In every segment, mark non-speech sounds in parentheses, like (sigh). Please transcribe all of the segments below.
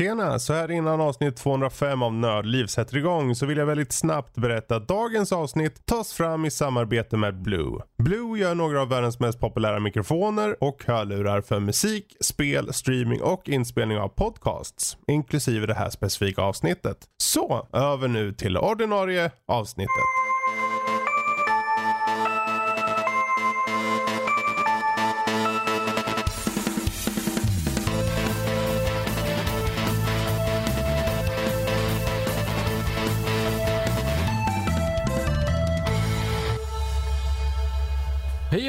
Tjena! Så här innan avsnitt 205 av Nördliv sätter igång så vill jag väldigt snabbt berätta att dagens avsnitt tas fram i samarbete med Blue. Blue gör några av världens mest populära mikrofoner och hörlurar för musik, spel, streaming och inspelning av podcasts, inklusive det här specifika avsnittet. Så, över nu till ordinarie avsnittet.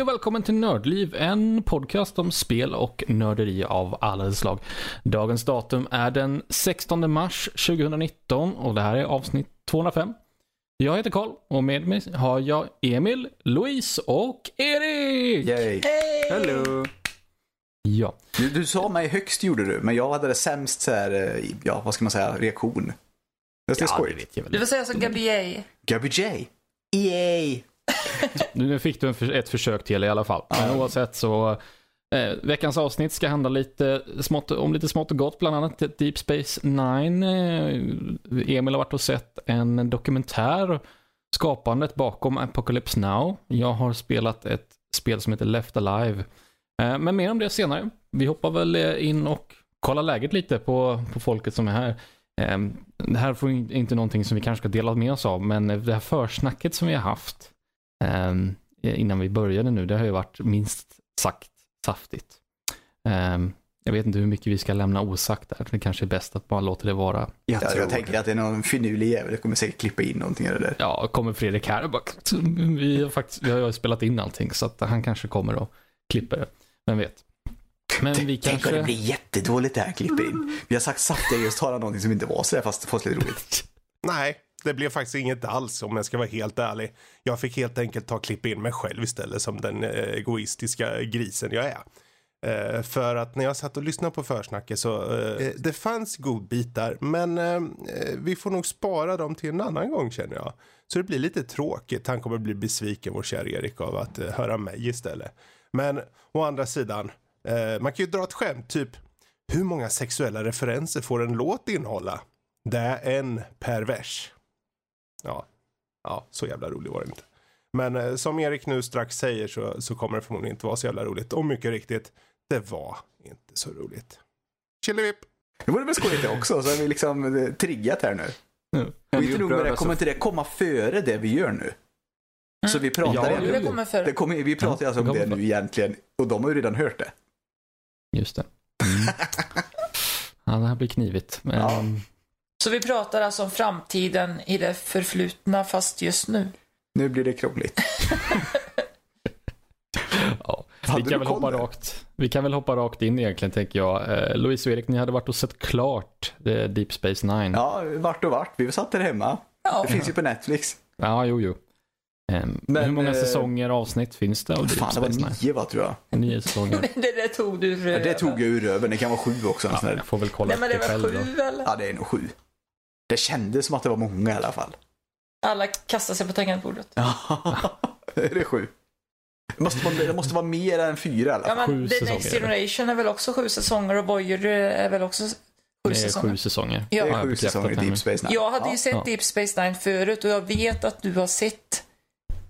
Hej och välkommen till Nördliv, en podcast om spel och nörderi av alla slag. Dagens datum är den 16 mars 2019 och det här är avsnitt 205. Jag heter Karl och med mig har jag Emil, Louise och Erik! Yay. Hello. Ja, Du, du sa mig högst gjorde du, men jag hade det sämst så här, eh, ja vad ska man säga, reaktion. Det är ja det skojigt. Du får säga som Gabriel. Gabby J. Yay. (laughs) Nu fick du för, ett försök till i alla fall. Men oavsett så eh, veckans avsnitt ska handla lite smått, om lite smått och gott, bland annat Deep Space Nine. Eh, Emil har varit och sett en dokumentär, skapandet bakom Apocalypse Now. Jag har spelat ett spel som heter Left Alive. Eh, men mer om det senare. Vi hoppar väl eh, in och kollar läget lite på, på folket som är här. Eh, Det här får in- inte någonting som vi kanske ska dela med oss av, men det här försnacket som vi har haft innan vi började nu, det har ju varit minst sagt saftigt. Ehm, jag vet inte hur mycket vi ska lämna osagt där. Det kanske är bäst att bara låta det vara. Jag, tror jag tänker att det är någon finurlig jävel, jag kommer säkert klippa in någonting av det. Ja, kommer Fredrik här och bara, vi har faktiskt, vi har ju spelat in allting så att han kanske kommer och klipper det. Vem vet. Men vi Tänk om det kanske... blir jättedåligt det här klipper in. Vi har sagt saftiga just tala någonting som inte var så där fast fast lite roligt. Nej, det blev faktiskt inget alls om jag ska vara helt ärlig. Jag fick helt enkelt ta klipp in mig själv istället som den eh, egoistiska grisen jag är. Eh, för att när jag satt och lyssnade på försnacket så eh, det fanns godbitar men eh, vi får nog spara dem till en annan gång känner jag. Så det blir lite tråkigt. Han kommer bli besviken vår kära Erik av att eh, höra mig istället. Men å andra sidan, eh, man kan ju dra ett skämt typ hur många sexuella referenser får en låt innehålla? Det är en per vers. Ja, ja så jävla rolig var det inte. Men eh, som Erik nu strax säger så, så kommer det förmodligen inte vara så jävla roligt. Och mycket riktigt, det var inte så roligt. Chilivipp! Det vore väl skojigt det också, så har vi liksom eh, triggat här nu. Och inte nog med det, kommer inte det komma före det vi gör nu? Så vi pratar Ja, egentligen- det kommer för. det kommer, vi pratar Ja, alltså om det det nu egentligen, och de har ju redan hört det. Just det. Mm. (laughs) Ja, det här blir knivigt. Men, Ja. Så vi pratar alltså om framtiden i det förflutna fast just nu. Nu blir det krångligt. (laughs) Ja, vi kan, väl hoppa rakt, vi kan väl hoppa rakt in egentligen tänker jag. Eh, Louise och Erik, ni hade varit och sett klart eh, Deep Space Nine. Ja, vart och vart. Vi satt där hemma. Ja. Det finns ju på Netflix. Ja, jo, jo. Ehm, Men, hur många eh, säsonger avsnitt finns det av Deep Fan, det var nio va, tror jag. Nio säsonger. (laughs) det där tog du ur Ja, det röven. tog jag ur röven. Det kan vara sju också. Ja, jag får väl kolla Nej men det var själv då. sju eller? Ja, det är nog sju. Det kändes som att det var många i alla fall. Alla kastar sig på tangentbordet. Ja, (laughs) är det sju? Det måste, vara, det måste vara mer än fyra i alla Ja fall. Sju men The Next säsonger. Generation är väl också sju säsonger och Voyager är väl också sju Det är säsonger. sju säsonger. Ja. Det Har är sju säsonger i nu. Deep Space Nine. Jag hade ju Ja. sett Ja. Deep Space Nine förut och jag vet att du har sett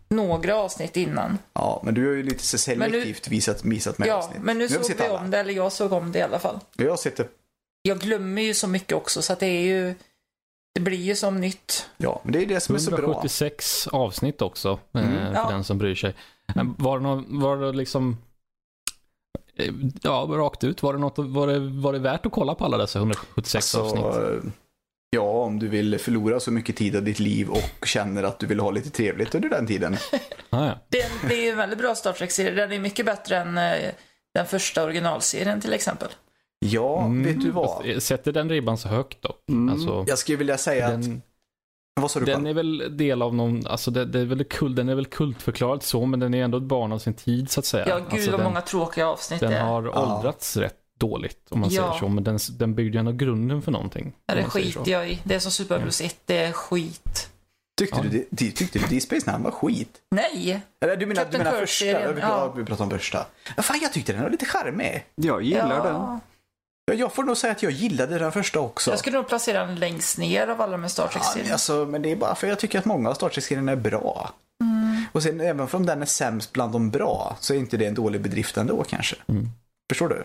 några avsnitt innan. Ja, men du har ju lite Men nu- selektivt visat, visat mig Ja, avsnitt. men nu vi såg vi alla. om det, eller jag såg om det i alla fall. Jag har sett det. Jag glömmer ju så mycket också så att det är ju det blir ju som nytt. Ja, men det är det som är så bra. 176 avsnitt också, eh, Mm. för Ja. den som bryr sig. Eh, Var det, något, var det liksom, eh, ja, rakt ut, var det, något, var, det, var det värt att kolla på alla dessa 176 avsnitt? Alltså, eh, ja, om du vill förlora så mycket tid av ditt liv och känner att du vill ha lite trevligt under den tiden. (laughs) Ah, ja. Det, är- det är ju en väldigt bra Star Trek-serie. Den är mycket bättre än den första originalserien till exempel. Ja, Mm, vet du vad? fast Sätter den ribban så högt då? Mm, Alltså, jag skulle vilja säga att... den, Vad sa du den är väl del av någon, alltså det, det är väl kult, den är väl kultförklarad så, men den är ändå ett barn av sin tid så att säga. Ja, gud alltså, vad den, många tråkiga avsnitt det den är. har Ja. åldrats rätt dåligt om man Ja. säger så, men den, den byggde ju ändå grunden för någonting. Ja, det skiter jag i. Det är som Super Blues 1, det är skit. Tyckte, Ja. du, det- ty- tyckte du Deep Space Nine var skit? Nej! Eller du menar, du menar Kirk första? ja. ja. vi pratar om första. Fan, jag tyckte den var lite charmig. Jag gillar ja. den. Ja, jag får nog säga att jag gillade den första också. Jag skulle nog placera den längst ner av alla med Star Trek-serierna. Ja, alltså, men det är bara för jag tycker att många av Star Trek-serierna är bra. Mm. Och sen även om den är sämst bland de bra så är inte det en dålig bedrift ändå kanske. Mm. Förstår du?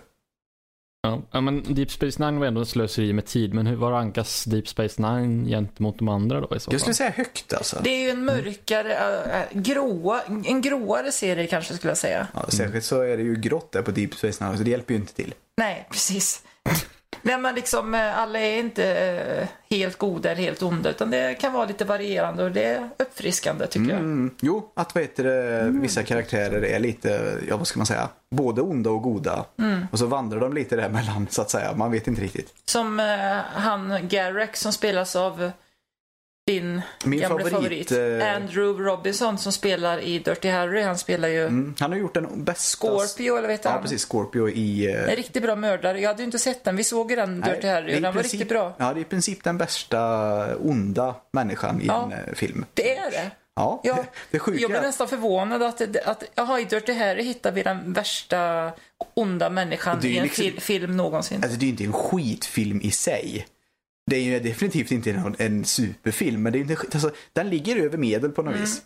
Ja, men Deep Space Nine var ändå ett slöseri med tid, men hur var rankas Deep Space Nine gentemot de andra då i så Jag fall? skulle säga högt alltså. Det är ju en mörkare, äh, gråa, en gråare serie kanske skulle jag säga. Ja, särskilt så är det ju grått där på Deep Space Nine så det hjälper ju inte till. Nej, precis. Nej men liksom eh, alla är inte eh, helt goda eller helt onda utan det kan vara lite varierande och det är uppfriskande tycker jag. Mm. Jo, att vad heter det, vissa karaktärer är lite, ja vad ska man säga, både onda och goda. Mm. Och så vandrar de lite däremellan så att säga, man vet inte riktigt. Som eh, han Garrick som spelas av din Min gamla favorit, favorit, eh, Andrew Robinson som spelar i Dirty Harry. Han spelar ju Mm. Han har gjort den bästa... Scorpio eller vet Ja, han? precis. Scorpio i... eh, En riktigt bra mördare. Jag hade ju inte sett den. Vi såg ju den nej, Dirty Harry och den var princip- riktigt bra. Ja, det är i princip den bästa onda människan i Ja. en eh, film. Det är det. Ja, Ja, det, sjuka Jag blev nästan förvånad att, att jaha, i Dirty Harry hittar vi den värsta onda människan i en liksom- fil- film någonsin. Alltså det är ju inte en skitfilm i sig. Det är ju definitivt inte en, en superfilm, men det är inte, alltså, den ligger över medel på något Mm. vis.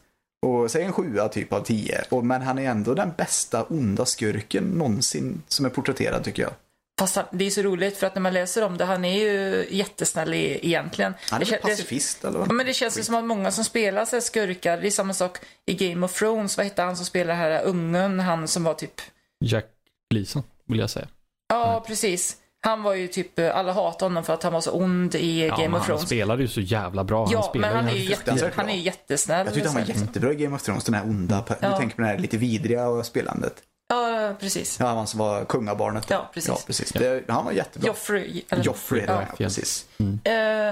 Och säg en sjua typ av tio. Och, men han är ändå den bästa onda skurken någonsin som är porträtterad tycker jag. Fast han, det är så roligt för att när man läser om det, han är ju jättesnäll i, egentligen. Han är det, pacifist eller vad? ja, men det känns ju som att många som spelar så skurkar, det är samma sak i Game of Thrones. Vad hette han som spelar här ungen? Han som var typ, Jack Gleason, vill jag säga. ja precis. Han var ju typ, alla hatade honom för att han var så ond i Ja, Game of han Thrones. spelade ju så jävla bra. Ja, spelar men han är ju jätte, han är ju jättesnäll. Jag tyckte han var jättebra i Game of Thrones, den här onda. Ja. Du tänker på det här lite vidriga spelandet. Ja, precis. Ja, han som var kungabarnet. Ja, precis. Ja, precis. Det, han var jättebra. Joffrey. eller- Joffrey, Ja. ja. precis. Eh,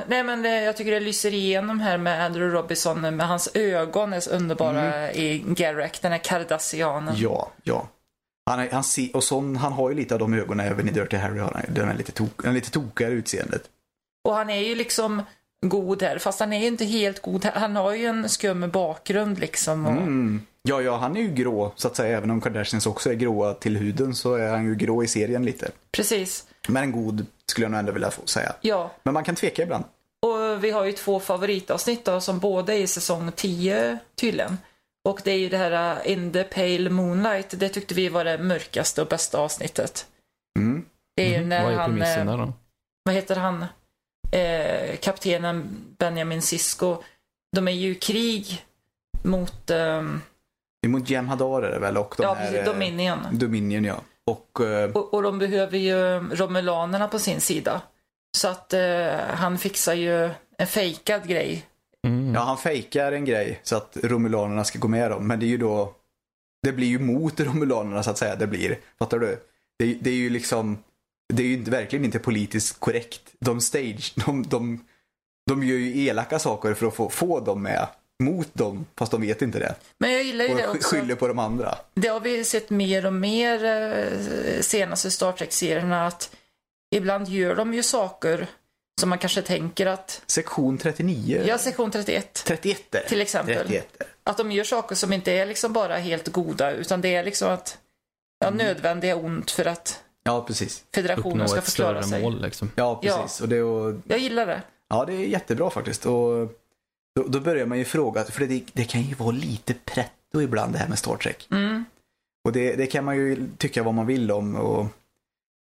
nej men det, jag tycker det lyser igenom här med Andrew Robinson med hans ögon är så underbara i Garrick, den här kardassianen. Ja, ja. Han, han, ser, och sån, han har ju lite av de ögonen även i Dirty Harry. Har han, den är lite, tok, den är lite tokigare utseendet. Och han är ju liksom god här, fast han är ju inte helt god. Han har ju en skum bakgrund liksom. Och, Mm. Ja, ja, han är ju grå så att säga. Även om Kardashians också är gråa till huden så är han ju grå i serien lite. Precis. Men en god skulle jag nog ändå vilja säga. Ja, Men man kan tveka ibland. och vi har ju två favoritavsnitt då, som båda är i säsong 10 tydligen. Och det är ju det här uh, In the Pale Moonlight. Det tyckte vi var det mörkaste och bästa avsnittet. Mm. Det är ju Mhm. när Vad är han... eh, där då? vad heter han, eh, kaptenen Benjamin Sisko, de är ju i krig mot, är mot Jem'Hadar är det väl? Och de ja, här, eh, Dominion. Dominion, ja. Och eh, Och, och de behöver ju romulanerna på sin sida. Så att eh, han fixar ju en fejkad grej. Mm. ja, han fejkar en grej så att romulanerna ska gå med dem. Men det är ju då, det blir ju mot romulanerna så att säga det blir. Fattar du? Det, det är ju liksom, det är ju inte, verkligen inte politiskt korrekt. De stage, de, de, de gör ju elaka saker för att få, få dem med mot dem, fast de vet inte det. Men jag gillar ju Och det också. skyller på de andra. Det har vi sett mer och mer eh, senaste Star Trek-serierna att ibland gör de ju saker som man kanske tänker att, Sektion 39. ja, sektion 31 31 är det. till exempel. 31. Att de gör saker som inte är liksom bara helt goda utan det är liksom att ja, nödvändiga ont för att Ja, precis. federationen Uppnå ska förklara sig. mål liksom. Ja, precis. Och det, och, Jag gillar det. ja, det är jättebra faktiskt. Och då, då börjar man ju fråga, för det, det kan ju vara lite pretto ibland det här med Star Trek. Mm. Och det, det kan man ju tycka vad man vill om. Och,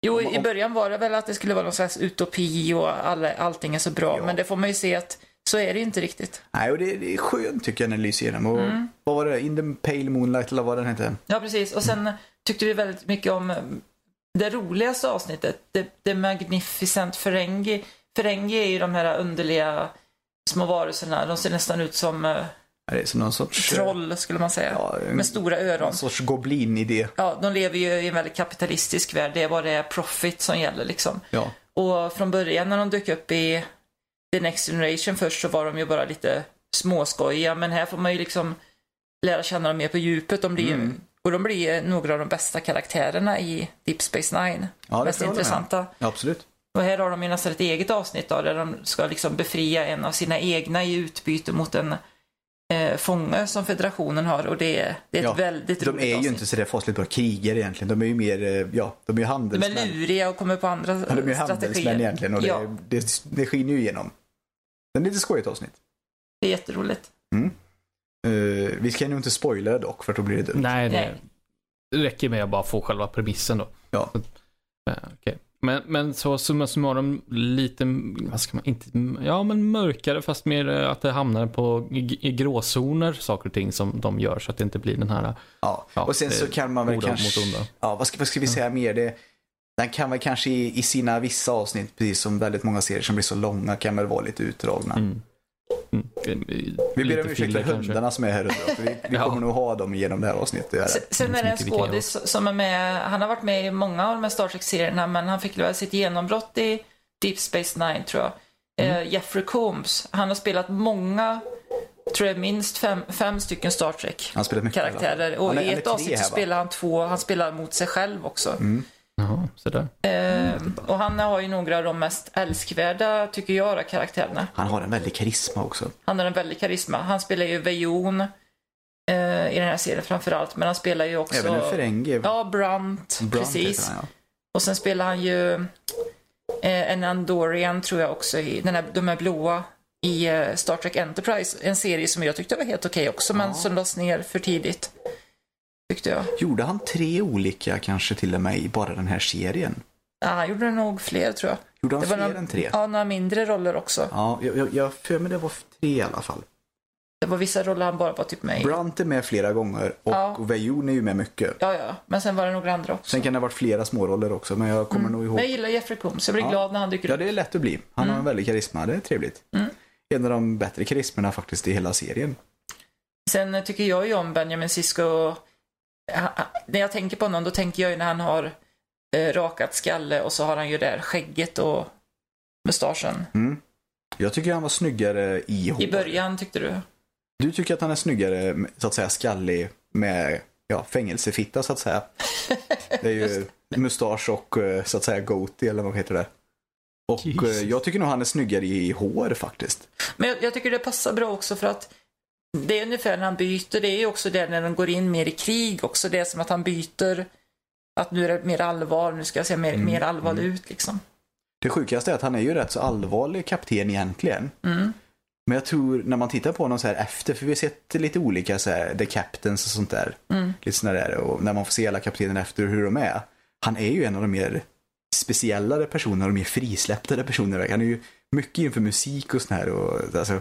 Jo, i början var det väl att det skulle vara någon slags utopi och alla, allting är så bra. Ja. Men det får man ju se att så är det ju inte riktigt. nej, och det, det är skönt tycker jag när det lyser igenom. Och, Mm. Vad var det? In the Pale Moonlight eller vad den hette? Ja, precis. Och sen tyckte vi väldigt mycket om eh, det roligaste avsnittet. The, the Magnificent Ferengi. Ferengi är ju de här underliga små varelserna. De ser nästan ut som eh, Är det som någon sorts... troll, skulle man säga. Ja, en, Med stora öron. någon sorts goblin-idé. Ja, de lever ju i en väldigt kapitalistisk värld. Det är bara det profit som gäller liksom. Ja. Och från början när de dök upp i The Next Generation först så var de ju bara lite småskojiga. Men här får man ju liksom lära känna dem mer på djupet. De blir Mm. och de blir några av de bästa karaktärerna i Deep Space Nine. Ja, det Mest intressanta. Ja, absolut. Och här har de ju nästan ett eget avsnitt då, där de ska liksom befria en av sina egna i utbyte mot en eh, fånge som federationen har och det är, det är Ja, ett väldigt De roligt är ju avsnitt. inte så där fasligt bra krigare egentligen. De är ju mer, eh, ja, de är ju De är handelsmän. luriga och kommer på andra Ja, de är ju strategier. handelsmän egentligen och det, Ja, det, det skiner ju igenom. Det är lite skojigt avsnitt. det är jätteroligt. Eh, vi ska ju inte spoila det dock för då blir det dumt. Nej, Nej. det räcker med att bara få själva premissen då. Ja. Eh, okej. Men, men så summa summarum lite, vad ska man, inte, ja men mörkare fast mer eh, att det hamnar på i, i gråzoner saker och ting som de gör så att det inte blir den här Ja. Ja, och sen så är kan man väl kanske... Ja, vad ska, vad ska vi säga mer? Det, den kan väl kanske i, i sina vissa avsnitt, precis som väldigt många serier som blir så långa, kan väl vara lite utdragna. Mm. Mm. Vi ber om ursäkt för kanske. hundarna som är här för Vi, vi (laughs) Ja. kommer nog ha dem genom det här avsnittet. Sen, sen är det en skådis som är med, han har varit med i många av de här Star Trek-serierna men han fick väl sitt genombrott i Deep Space Nine tror jag. Eh, Jeffrey Combs, han har spelat många, tror jag minst fem, fem stycken Star Trek Han spelar mycket. karaktärer. Och Han är- i ett avsnitt spelar han två, han spelar mot sig själv också. Så där. Eh, och han har ju några av de mest älskvärda, tycker jag, karaktärerna. Han har en väldig karisma också. Han har en väldig karisma. Han spelar ju Vejon eh, i den här serien framförallt, men han spelar ju också... Även en Ferengi. Ja, Brunt, Brunt precis. han, ja. Och sen spelar han ju eh, en Andorian, tror jag också, i den här, de här blåa i eh, Star Trek Enterprise. En serie som jag tyckte var helt okej också, men som lades ner för tidigt. Tyckte jag. Gjorde han tre olika kanske till och med i bara den här serien? Ja, han gjorde nog fler, tror jag. Gjorde han Det fler några, än tre? Ja, några mindre roller också. Ja, jag, jag, jag för mig det var tre i alla fall. Det var vissa roller han bara var typ med i. Brunt är med flera gånger och Ja. Vejon är ju med mycket. Ja, ja. Men sen var det några andra också. Sen kan det ha varit flera småroller också, men jag kommer nog ihåg. Men jag gillar Jeffrey Combs. Jag blir Ja. glad när han dyker Ja, upp. det är lätt att bli. Han har en väldig karisma, det är trevligt. Mm. En av de bättre karismerna faktiskt i hela serien. Sen tycker jag ju om Benjamin Sisko. När jag tänker på honom, då tänker jag ju när han har eh, rakat skalle och så har han ju där skägget och mustaschen. Mm. Jag tycker han var snyggare i hår. I början tyckte du? Du tycker att han är snyggare, så att säga, skallig med ja, fängelsefitta så att säga. (laughs) Det är ju mustasch och eh, så att säga goatee eller vad heter det? Och eh, Jesus. jag tycker nog han är snyggare i hår faktiskt. Men jag, jag tycker det passar bra också för att det är ungefär när han byter. Det är ju också det när de går in mer i krig också. Det är som att han byter. Att nu är det mer allvar, nu ska jag se mer, Mm, mer allvarlig ut liksom. Det sjukaste är att han är ju rätt så allvarlig kapten egentligen. Mm. Men jag tror när man tittar på honom så här efter, för vi har sett lite olika så här, The Captains och sånt där. Mm. Lite sådana där, och när man får se alla kaptener efter hur de är. Han är ju en av de mer speciellare personerna de mer frisläpptare personerna. Han är ju mycket inför musik och sånt här. Och, alltså,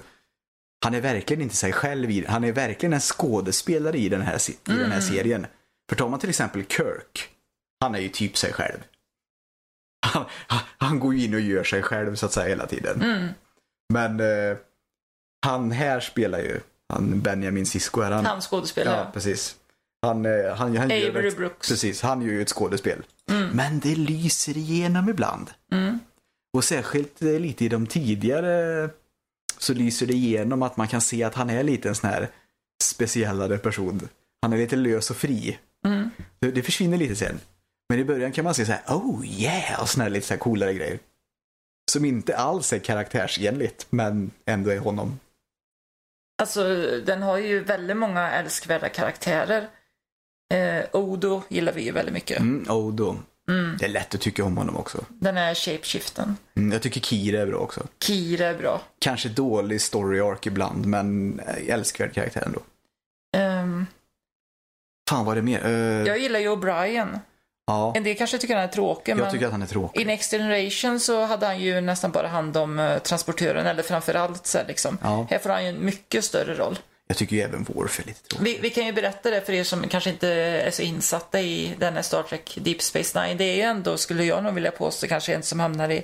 han är verkligen inte sig själv i Han är verkligen en skådespelare i den här, i den här serien. För tar man till exempel Kirk. Han är ju typ sig själv. Han, han, går ju in och gör sig själv så att säga hela tiden. Mm. Men eh, han här spelar ju, han Benjamin Sisko är han. Han skådespelar, Ja, precis. Han, eh, han, han gör Avery ett, Brooks. Precis, han gör ju ett skådespel. Mm. Men det lyser igenom ibland. Mm. Och särskilt eh, lite i de tidigare så lyser det igenom att man kan se att han är lite en sån här speciellare person. Han är lite lös och fri. Mm. Det, det försvinner lite sen. Men i början kan man se så här, oh yeah, och såna här lite så här coolare grejer. Som inte alls är karaktärsenligt, men ändå är honom. Alltså, den har ju väldigt många älskvärda karaktärer. Eh, Odo gillar vi ju väldigt mycket. Mm, Odo. Mm. Det är lätt att tycka om honom också. Den är shapeshiften. Mm, jag tycker Kira är bra också. Kira är bra. Kanske dålig story arc ibland, men älskvärd karaktär ändå. Ehm, Fan vad är det mer? Eh, jag gillar ju O'Brien. ja, En del kanske tycker han är tråkig, jag men tycker att han är tråkig. i Next Generation så hade han ju nästan bara hand om eh, transportören, eller framförallt så här, liksom. Ja. Här får han ju en mycket större roll. Jag tycker ju även Worf är lite tråkig. Vi, vi kan ju berätta det för er som kanske inte är så insatta i denna Star Trek Deep Space Nine. Det är ju ändå, skulle jag nog vilja påstå, kanske en som hamnar i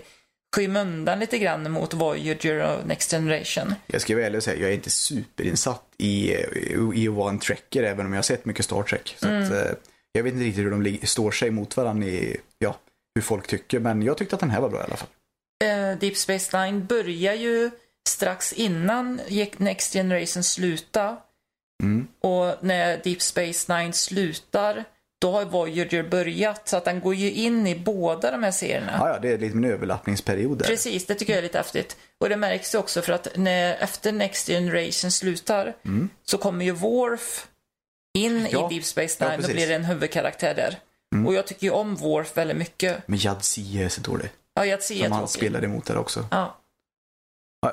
skymundan lite grann mot Voyager och Next Generation. Jag ska och säga, jag är inte superinsatt i, i, en trekker, även om jag har sett mycket Star Trek. Så att, eh, jag vet inte riktigt hur de står sig mot varandra i, ja, hur folk tycker. Men jag tyckte att den här var bra i alla fall. Eh, Deep Space Nine börjar ju strax innan Next Generation sluta. Mm. Och när Deep Space Nine slutar, då har Voyager börjat. Så att den går ju in i båda de här serierna. Ja, ja, det är lite en överlappningsperiod där. Precis, det tycker jag är lite häftigt. Och det märks ju också för att när, efter Next Generation slutar så kommer ju Worf in Mm. Ja, i Deep Space ja, Nine och precis. blir en huvudkaraktär där. Mm. Och jag tycker ju om Worf väldigt mycket. Men Jadzia är så dålig. Ja, Jadzia är Som han spelade emot där också. Ja, Ja,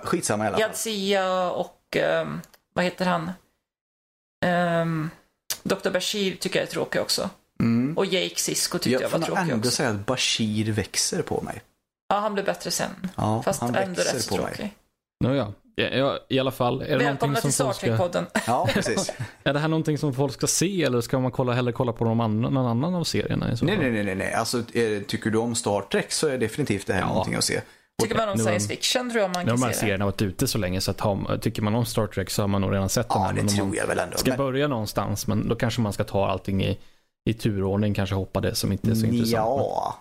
skitsamma i alla fall. Jadzia och ehm, vad heter han? Um, Dr. Bashir tycker jag är tråkig också. Mm. Och Jake Sisko tyckte jag, Jag får var tråkig ändå också. säga att Bashir växer på mig. Ja, han blev bättre sen. Ja, Fast han ändå växer rätt på mig. tråkig. Nåja, ja, ja, i alla fall. Är det, Välkomna som till Star folk ska, Trek-podden. (laughs) Ja, precis. (laughs) är det här någonting som folk ska se eller ska man kolla, hellre kolla på någon annan, någon annan av serierna? I så nej, nej, nej, nej. Alltså, tycker du om Star Trek så är definitivt det här Ja. någonting att se. Tycker man om nu science de- fiction tror jag man kan de här se det. serierna varit ute så länge så att har, tycker man om Star Trek så har man nog redan sett den Ja, det tror jag väl ändå. ska Men, börja någonstans, men då kanske man ska ta allting i, i turordning, kanske hoppa det som inte är så intressant. ja.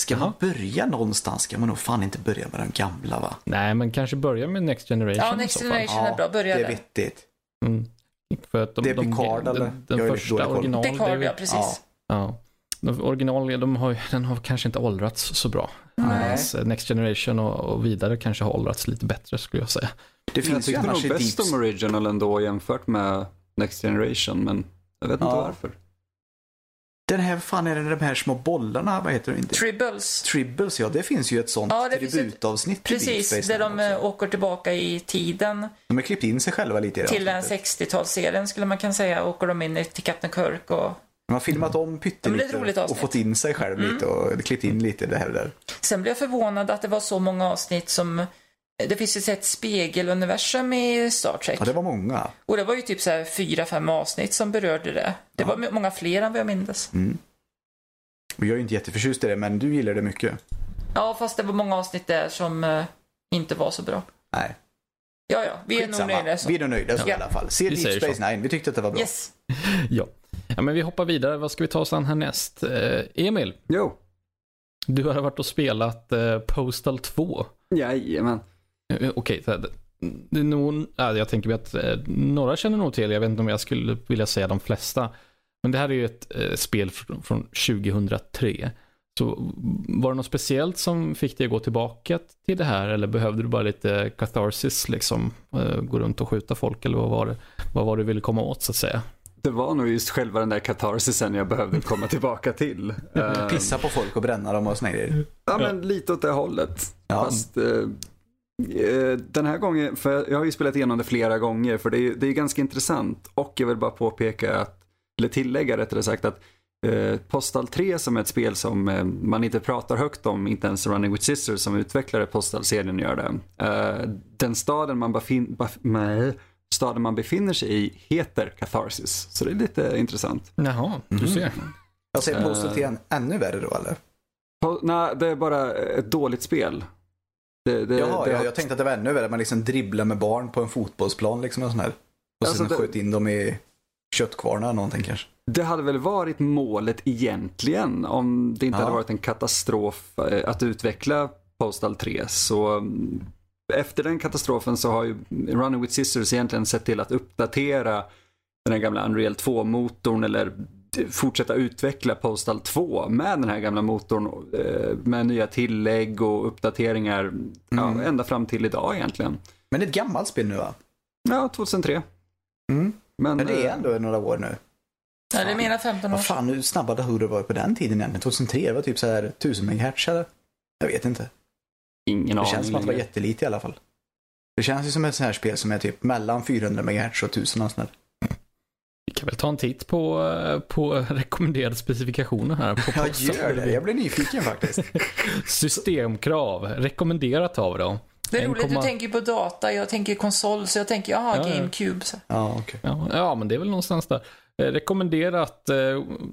Ska man börja någonstans ska man nog fan inte börja med de gamla va? Nej, men kanske börja med Next Generation Ja, Next. Generation är bra. Börja det är där. vettigt. Mm. För att de, Det är de, Picard, eller? Den, den första original... det är Picard, ja precis. Ja. De original, de har, den har kanske inte åldrats så bra. Nej. Medan Next Generation och, och vidare kanske har åldrats lite bättre skulle jag säga. Det Jag finns ju tyckte annars nog bäst Deep... om Original ändå jämfört med Next Generation, men jag vet inte Ja. varför. Den här, fan är det de här små bollarna, vad heter det inte? Tribbles. Tribbles, ja det finns ju ett sånt Ja, ett- tributavsnitt Deep Precis, där de eh, också. åker tillbaka i tiden De har klippt in sig själva lite i det till den avsnittet. 60-talsserien skulle man kunna säga. Åker de in till Captain Kirk och De har filmat om Ja, pyttelite och avsnitt. fått in sig själv Mm. lite och klippt in lite det här och där. Sen blev jag förvånad att det var så många avsnitt som det finns ju ett spegeluniversum i Star Trek. Ja, det var många. Och det var ju typ så här fyra, fem avsnitt som berörde det. Det Ja. var många fler än vad jag minns. Mm. Och jag är ju inte jätteförtjust i det, men du gillar det mycket. Ja, fast det var många avsnitt där som eh, inte var så bra. Nej, Ja, ja, vi är nog skitsamma. nöjda så. Vi är nog nöjda så i Ja. alla fall. Se Vi Deep Space så. Nine, vi tyckte att det var bra. Yes. Ja. Ja, men vi hoppar vidare. Vad ska vi ta oss an härnäst? Eh, Emil, Jo, du har varit och spelat eh, Postal 2. jajamän. Eh, Okej, så här, det- är nog, ja, jag tänker att eh, några känner nog till, jag vet inte om jag skulle vilja säga de flesta. Men det här är ju ett eh, spel från, från 2003. Så var det något speciellt som fick dig att gå tillbaka till det här eller behövde du bara lite catharsis liksom? Eh, gå runt och skjuta folk eller vad var det? Vad var det du ville komma åt så att säga? Det var nog just själva den där katarsisen jag behövde komma tillbaka till. Pissa på folk och bränna dem och såna grejer. Ja, men lite åt det hållet. Ja. Fast eh, eh, den här gången, för jag har ju spelat igenom det flera gånger, för det är, det är ganska intressant. Och jag vill bara påpeka, att, eller tillägga rättare sagt, att eh, Postal 3 som är ett spel som eh, man inte pratar högt om, inte ens Running with Sisters som utvecklade Postal-serien gör det. Eh, den staden man, befin, baf, nej, staden man befinner sig i heter Catharsis, så det är lite intressant. Jaha, du Mhm. ser. Jag säger Eh. Postal 3 ännu värre då eller? Po- nej, det är bara ett dåligt spel. Det, det, Jaha, det jag, har- jag tänkte att det var ännu värre. Man liksom dribblar med barn på en fotbollsplan liksom och sån här. Och Alltså, sen det- sköt in dem i köttkvarnar eller någonting kanske. Det hade väl varit målet egentligen om det inte Ja. hade varit en katastrof eh, att utveckla Postal 3. Så mm, efter den katastrofen så har ju Running with Sisters egentligen sett till att uppdatera den här gamla Unreal 2-motorn eller fortsätta utveckla Postal 2 med den här gamla motorn eh, med nya tillägg och uppdateringar ja, Mm. ända fram till idag egentligen. Men det är ett gammalt spel nu va? Ja, 2003. Mm. Men, Men det är eh, ändå några år nu. Ja, det är mina 15 år Vad fan, hur snabba datorer var på den tiden egentligen? 2003, det var typ så här 1000 MHz eller? Jag vet inte. Ingen Det aning. känns som att det var jättelite i alla fall. Det känns ju som ett sånt här spel som är typ mellan 400 MHz och 1000 och sånt där. Vi kan väl ta en titt på, på rekommenderade specifikationer här. På Jag Postal. gör det, jag blir nyfiken faktiskt. (laughs) Systemkrav, rekommenderat av dem. Det är roligt, komma- du tänker på data, jag tänker konsol, så jag tänker, jaha, Ja, ja. GameCube. Så. Ja, okej. Ja, ja, men det är väl någonstans där. Eh, rekommenderat eh,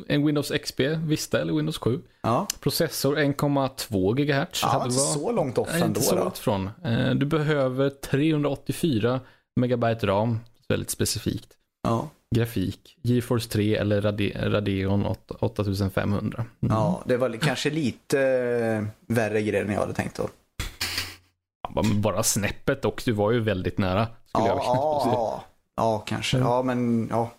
en Windows XP, Vista eller Windows 7. Ja, Processor 1,2 GHz. ja inte så långt off ändå inte så långt ifrån. Eh, du behöver 384 megabyte ram, väldigt specifikt. Ja. Grafik, GeForce 3 eller Rade- Radeon 8- 8500. Mm. ja, det var kanske lite värre grejer än jag hade tänkt då. Bara snäppet och du var ju väldigt nära. Skulle Ja, jag ja, ja, kanske. Ja, men ja.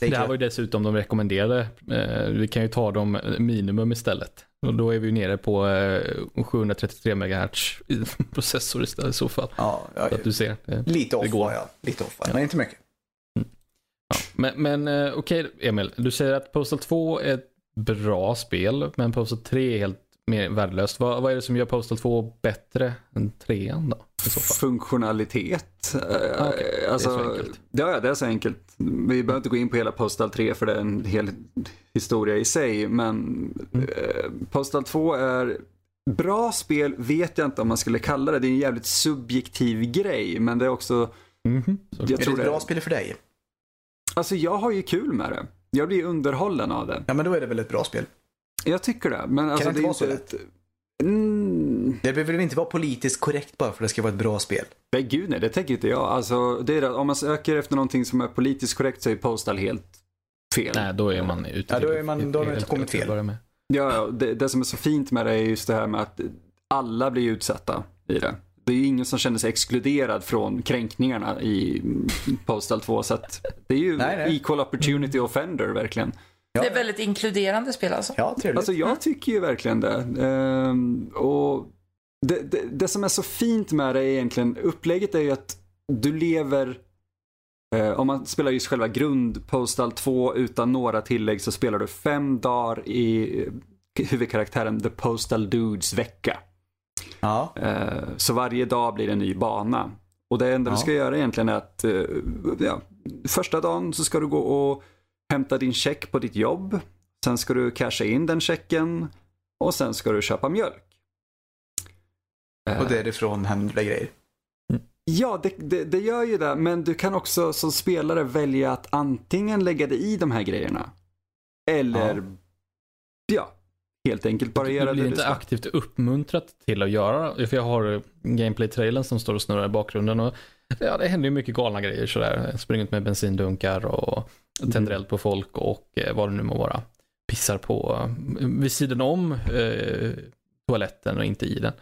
Det här var ju dessutom de rekommenderade. Eh, vi kan ju ta dem minimum istället. Och då är vi ju nere på eh, 733 MHz (laughs) processor istället i så fall. Ja, ja, Så att du ser. Det, lite off det var jag. Lite off jag, men inte mycket. ja. Men, men eh, okej Emil, du säger att Postal 2 är ett bra spel, men Postal 3 är helt mer värdelöst. Vad, vad är det som gör Postal 2 bättre än 3 då? Funktionalitet. Ah, okej. Det är alltså, så enkelt. Ja, det är så enkelt. Vi behöver inte gå in på hela Postal 3 för det är en hel historia i sig. Men Mm. eh, Postal 2 är bra spel, vet jag inte om man skulle kalla det. Det är en jävligt subjektiv grej. Men det är också. Så- jag är det tror ett det. bra spel för dig? Alltså jag har ju kul med det. Jag blir underhållen av det. Ja, men då är det väl ett bra spel. Jag tycker det. Men alltså, det inte är vara så ett... Det behöver väl inte vara politiskt korrekt bara för att det ska vara ett bra spel? nej gud nej, det tänker inte jag. Alltså, det är det, om man söker efter någonting som är politiskt korrekt så är Postal helt fel. Nej, då är man ute. Ja, då är man- då har man inte kommit fel. med. Ja, ja, det, det som är så fint med det är just det här med att alla blir utsatta i det. Det är ju ingen som känner sig exkluderad från kränkningarna i Postal 2. Så att det är ju Nej, nej. equal opportunity offender verkligen. Ja. Det är väldigt inkluderande spel alltså. Ja, trevligt. Alltså jag tycker ju verkligen det. Ehm, och det, det, det som är så fint med det är egentligen, upplägget är ju att du lever, eh, om man spelar just själva grund Postal 2 utan några tillägg så spelar du fem dagar i eh, huvudkaraktären The Postal Dudes vecka. ja. Eh, Så varje dag blir det en ny bana. Och det enda Ja. du ska göra egentligen är att eh, ja, första dagen så ska du gå och hämta din check på ditt jobb. Sen ska du casha in den checken och sen ska du köpa mjölk. Och därifrån händer det grejer. Ja, det, det, det gör ju det, men du kan också som spelare välja att antingen lägga dig i de här grejerna. Eller, ja, helt enkelt bara göra Du blir det inte ska. aktivt uppmuntrat till att göra, för jag har gameplay-trailern som står och snurrar i bakgrunden och ja, det händer ju mycket galna grejer sådär. Springer ut med bensindunkar och Mm. tänder eld på folk och eh, vad det nu må vara. Pissar på eh, vid sidan om eh, toaletten och inte i den.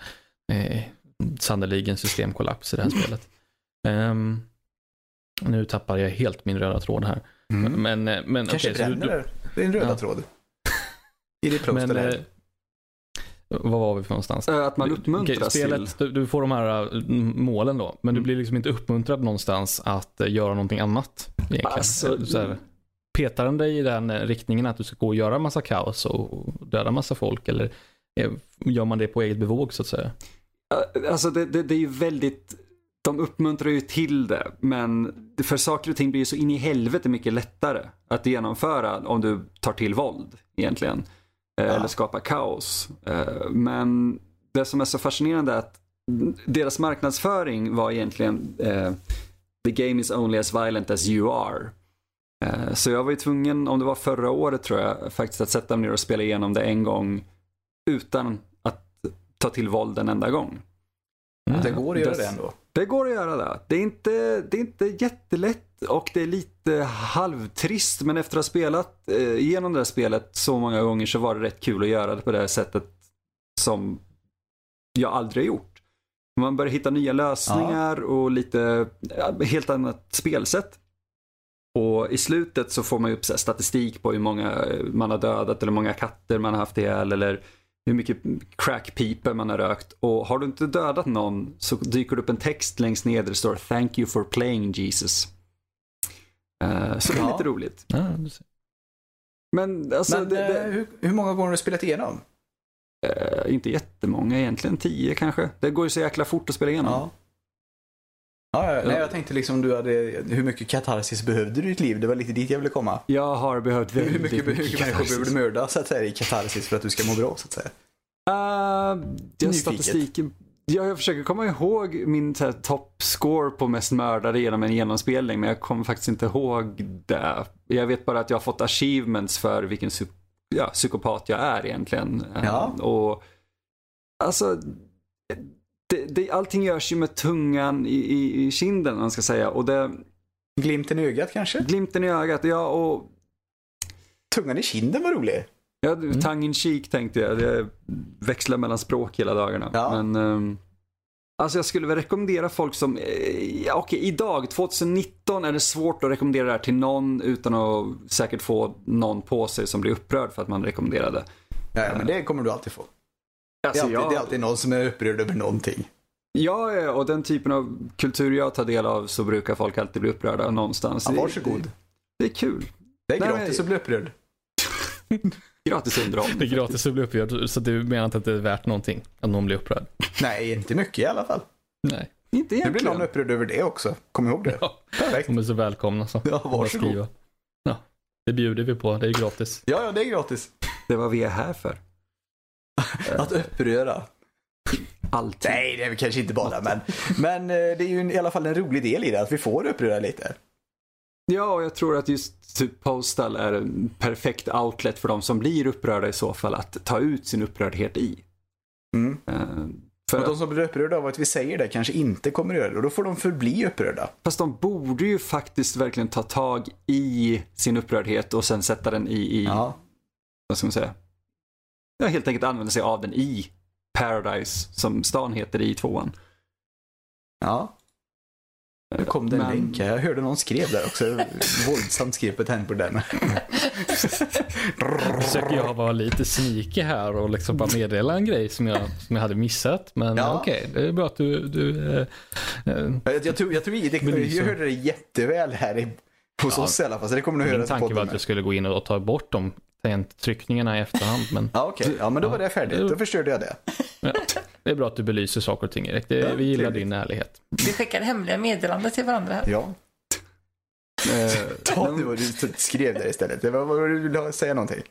Eh, Sannerligen systemkollaps i det här spelet. Ehm, nu tappar jag helt min röda tråd här. Mm. Men, eh, men Kanske okej, så du- bränner det. Det är en röda Ja. tråd. I ditt Men, eh, vad var vi för någonstans? Eh, Att man uppmuntras till. spelet, du, du får de här äh, målen då, men du Mm. blir liksom inte uppmuntrad någonstans att göra någonting annat. Egentligen. Alltså, så här, petar den dig i den riktningen att du ska gå och göra massa kaos och döda massa folk eller eh, gör man det på eget bevåg så att säga? Alltså det, det, det är ju väldigt, de uppmuntrar ju till det, men för saker och ting blir ju så in i helvete mycket lättare att genomföra om du tar till våld egentligen. Eh, Ja. Eller skapar kaos. Eh, Men det som är så fascinerande är att deras marknadsföring var egentligen eh, The game is only as violent as you are. Så jag var ju tvungen, om det var förra året tror jag, faktiskt att sätta mig ner och spela igenom det en gång utan ta till våld en enda gång. Mm. Det går att göra det ändå. Det går att göra det. Det är inte, det är inte jättelätt och det är lite halvtrist men efter att ha spelat eh, igenom det här spelet så många gånger så var det rätt kul att göra det på det här sättet som jag aldrig har gjort. Man börjar hitta nya lösningar och lite ja, helt annat spelsätt. Och i slutet så får man ju upp så här statistik på hur många man har dödat eller hur många katter man har haft ihjäl eller hur mycket crackpipor man har rökt. Och har du inte dödat någon så dyker det upp en text längst ner där det står Thank you for playing Jesus. Eh, så det är Ja. lite roligt. Ja, du ser. Men alltså, Men det, eh, det, hur, hur många gånger har du spelat igenom? eh, inte jättemånga egentligen, tio kanske. Det går ju så jäkla fort att spela igenom. Ja. Ja, ja, nej, jag tänkte liksom du hade, hur mycket katarsis behövde du i ditt liv? Det var lite dit jag ville komma. Jag har behövt Hur väldigt mycket, hur mycket människor behöver du mörda så att säga, i katarsis för att du ska må bra så att säga? Uh, ja, Nyfiket. statistiken. Ja, jag försöker komma ihåg min så här, top score på mest mördare genom en genomspelning, men jag kommer faktiskt inte ihåg det. Jag vet bara att jag har fått achievements för vilken ja, psykopat jag är egentligen. Ja. Och alltså, det, det, allting görs ju med tungan i, i, i kinden, man ska säga. Och det, Glimten i ögat kanske? glimten i ögat, ja, och Tungan i kinden var rolig. Ja, Mm. tongue in cheek tänkte jag. Jag växlar mellan språk hela dagarna. Ja. Men, ehm, Alltså jag skulle väl rekommendera folk som, eh, ja, okej idag, 2019 är det svårt att rekommendera det här till någon utan att säkert få någon på sig som blir upprörd för att man rekommenderar det. Ja, men det kommer du alltid få. Det är, Alltså, alltid, jag- det är alltid någon som är upprörd över någonting. Ja, ja, och den typen av kultur jag tar del av så brukar folk alltid bli upprörda någonstans. Ja, varsågod. Det, det är kul. Det är Nej, gratis men- att bli upprörd. (laughs) Gratis Det är underhållning. gratis att bli upprörd, så du menar inte att det är värt någonting att någon blir upprörd? Nej, inte mycket i alla fall. Nej. Inte Nu blir egentligen. någon upprörd över det också. Kom ihåg det. Ja, Perfekt. de är så välkomna så. Ja, varsågod. Ja, det bjuder vi på, det är gratis. Ja, ja, det är gratis. Det var vi är här för. (laughs) Att uppröra. Alltid. Nej, det är väl kanske inte bara, men, men eh, det är ju en- i alla fall en rolig del i det, att vi får uppröra lite. Ja, och jag tror att just typ Postal är en perfekt outlet för de som blir upprörda i så fall att ta ut sin upprördhet i. Mm. Eh, För Och de som blir upprörda av att vi säger det kanske inte kommer att göra det, och då får de förbli upprörda. fast de borde ju faktiskt verkligen ta tag i sin upprördhet och sen sätta den i, i Ja. vad ska man säga? Ja, helt enkelt använda sig av den i Paradise, som stan heter i tvåan. ja. Nu kom det en Men- länk. Jag hörde någon skrev där också. Våldsamt skrev på på den. Försöker jag vara lite sneaky här och liksom bara meddela en grej som jag, som jag hade missat. Men Ja. okej, det är bra att du... du eh, Jag, jag tror, jag, tror det, Belysa. jag hörde det jätteväl här i, hos Ja. oss i alla fall, så det kommer du höra min tanke var att jag skulle gå in och ta bort de tangenttryckningarna i efterhand. Men (laughs) Ja, okej. Ja, men då var det färdigt. Då förstörde jag det. ja, det är bra att du belyser saker och ting Erik. Det, Ja, vi gillar trevligt. din ärlighet. Vi skickar hemliga meddelanden till varandra här. Ja. (laughs) Eh, Ta nu vad du (laughs) skrev där istället. Vad du ville säga någonting.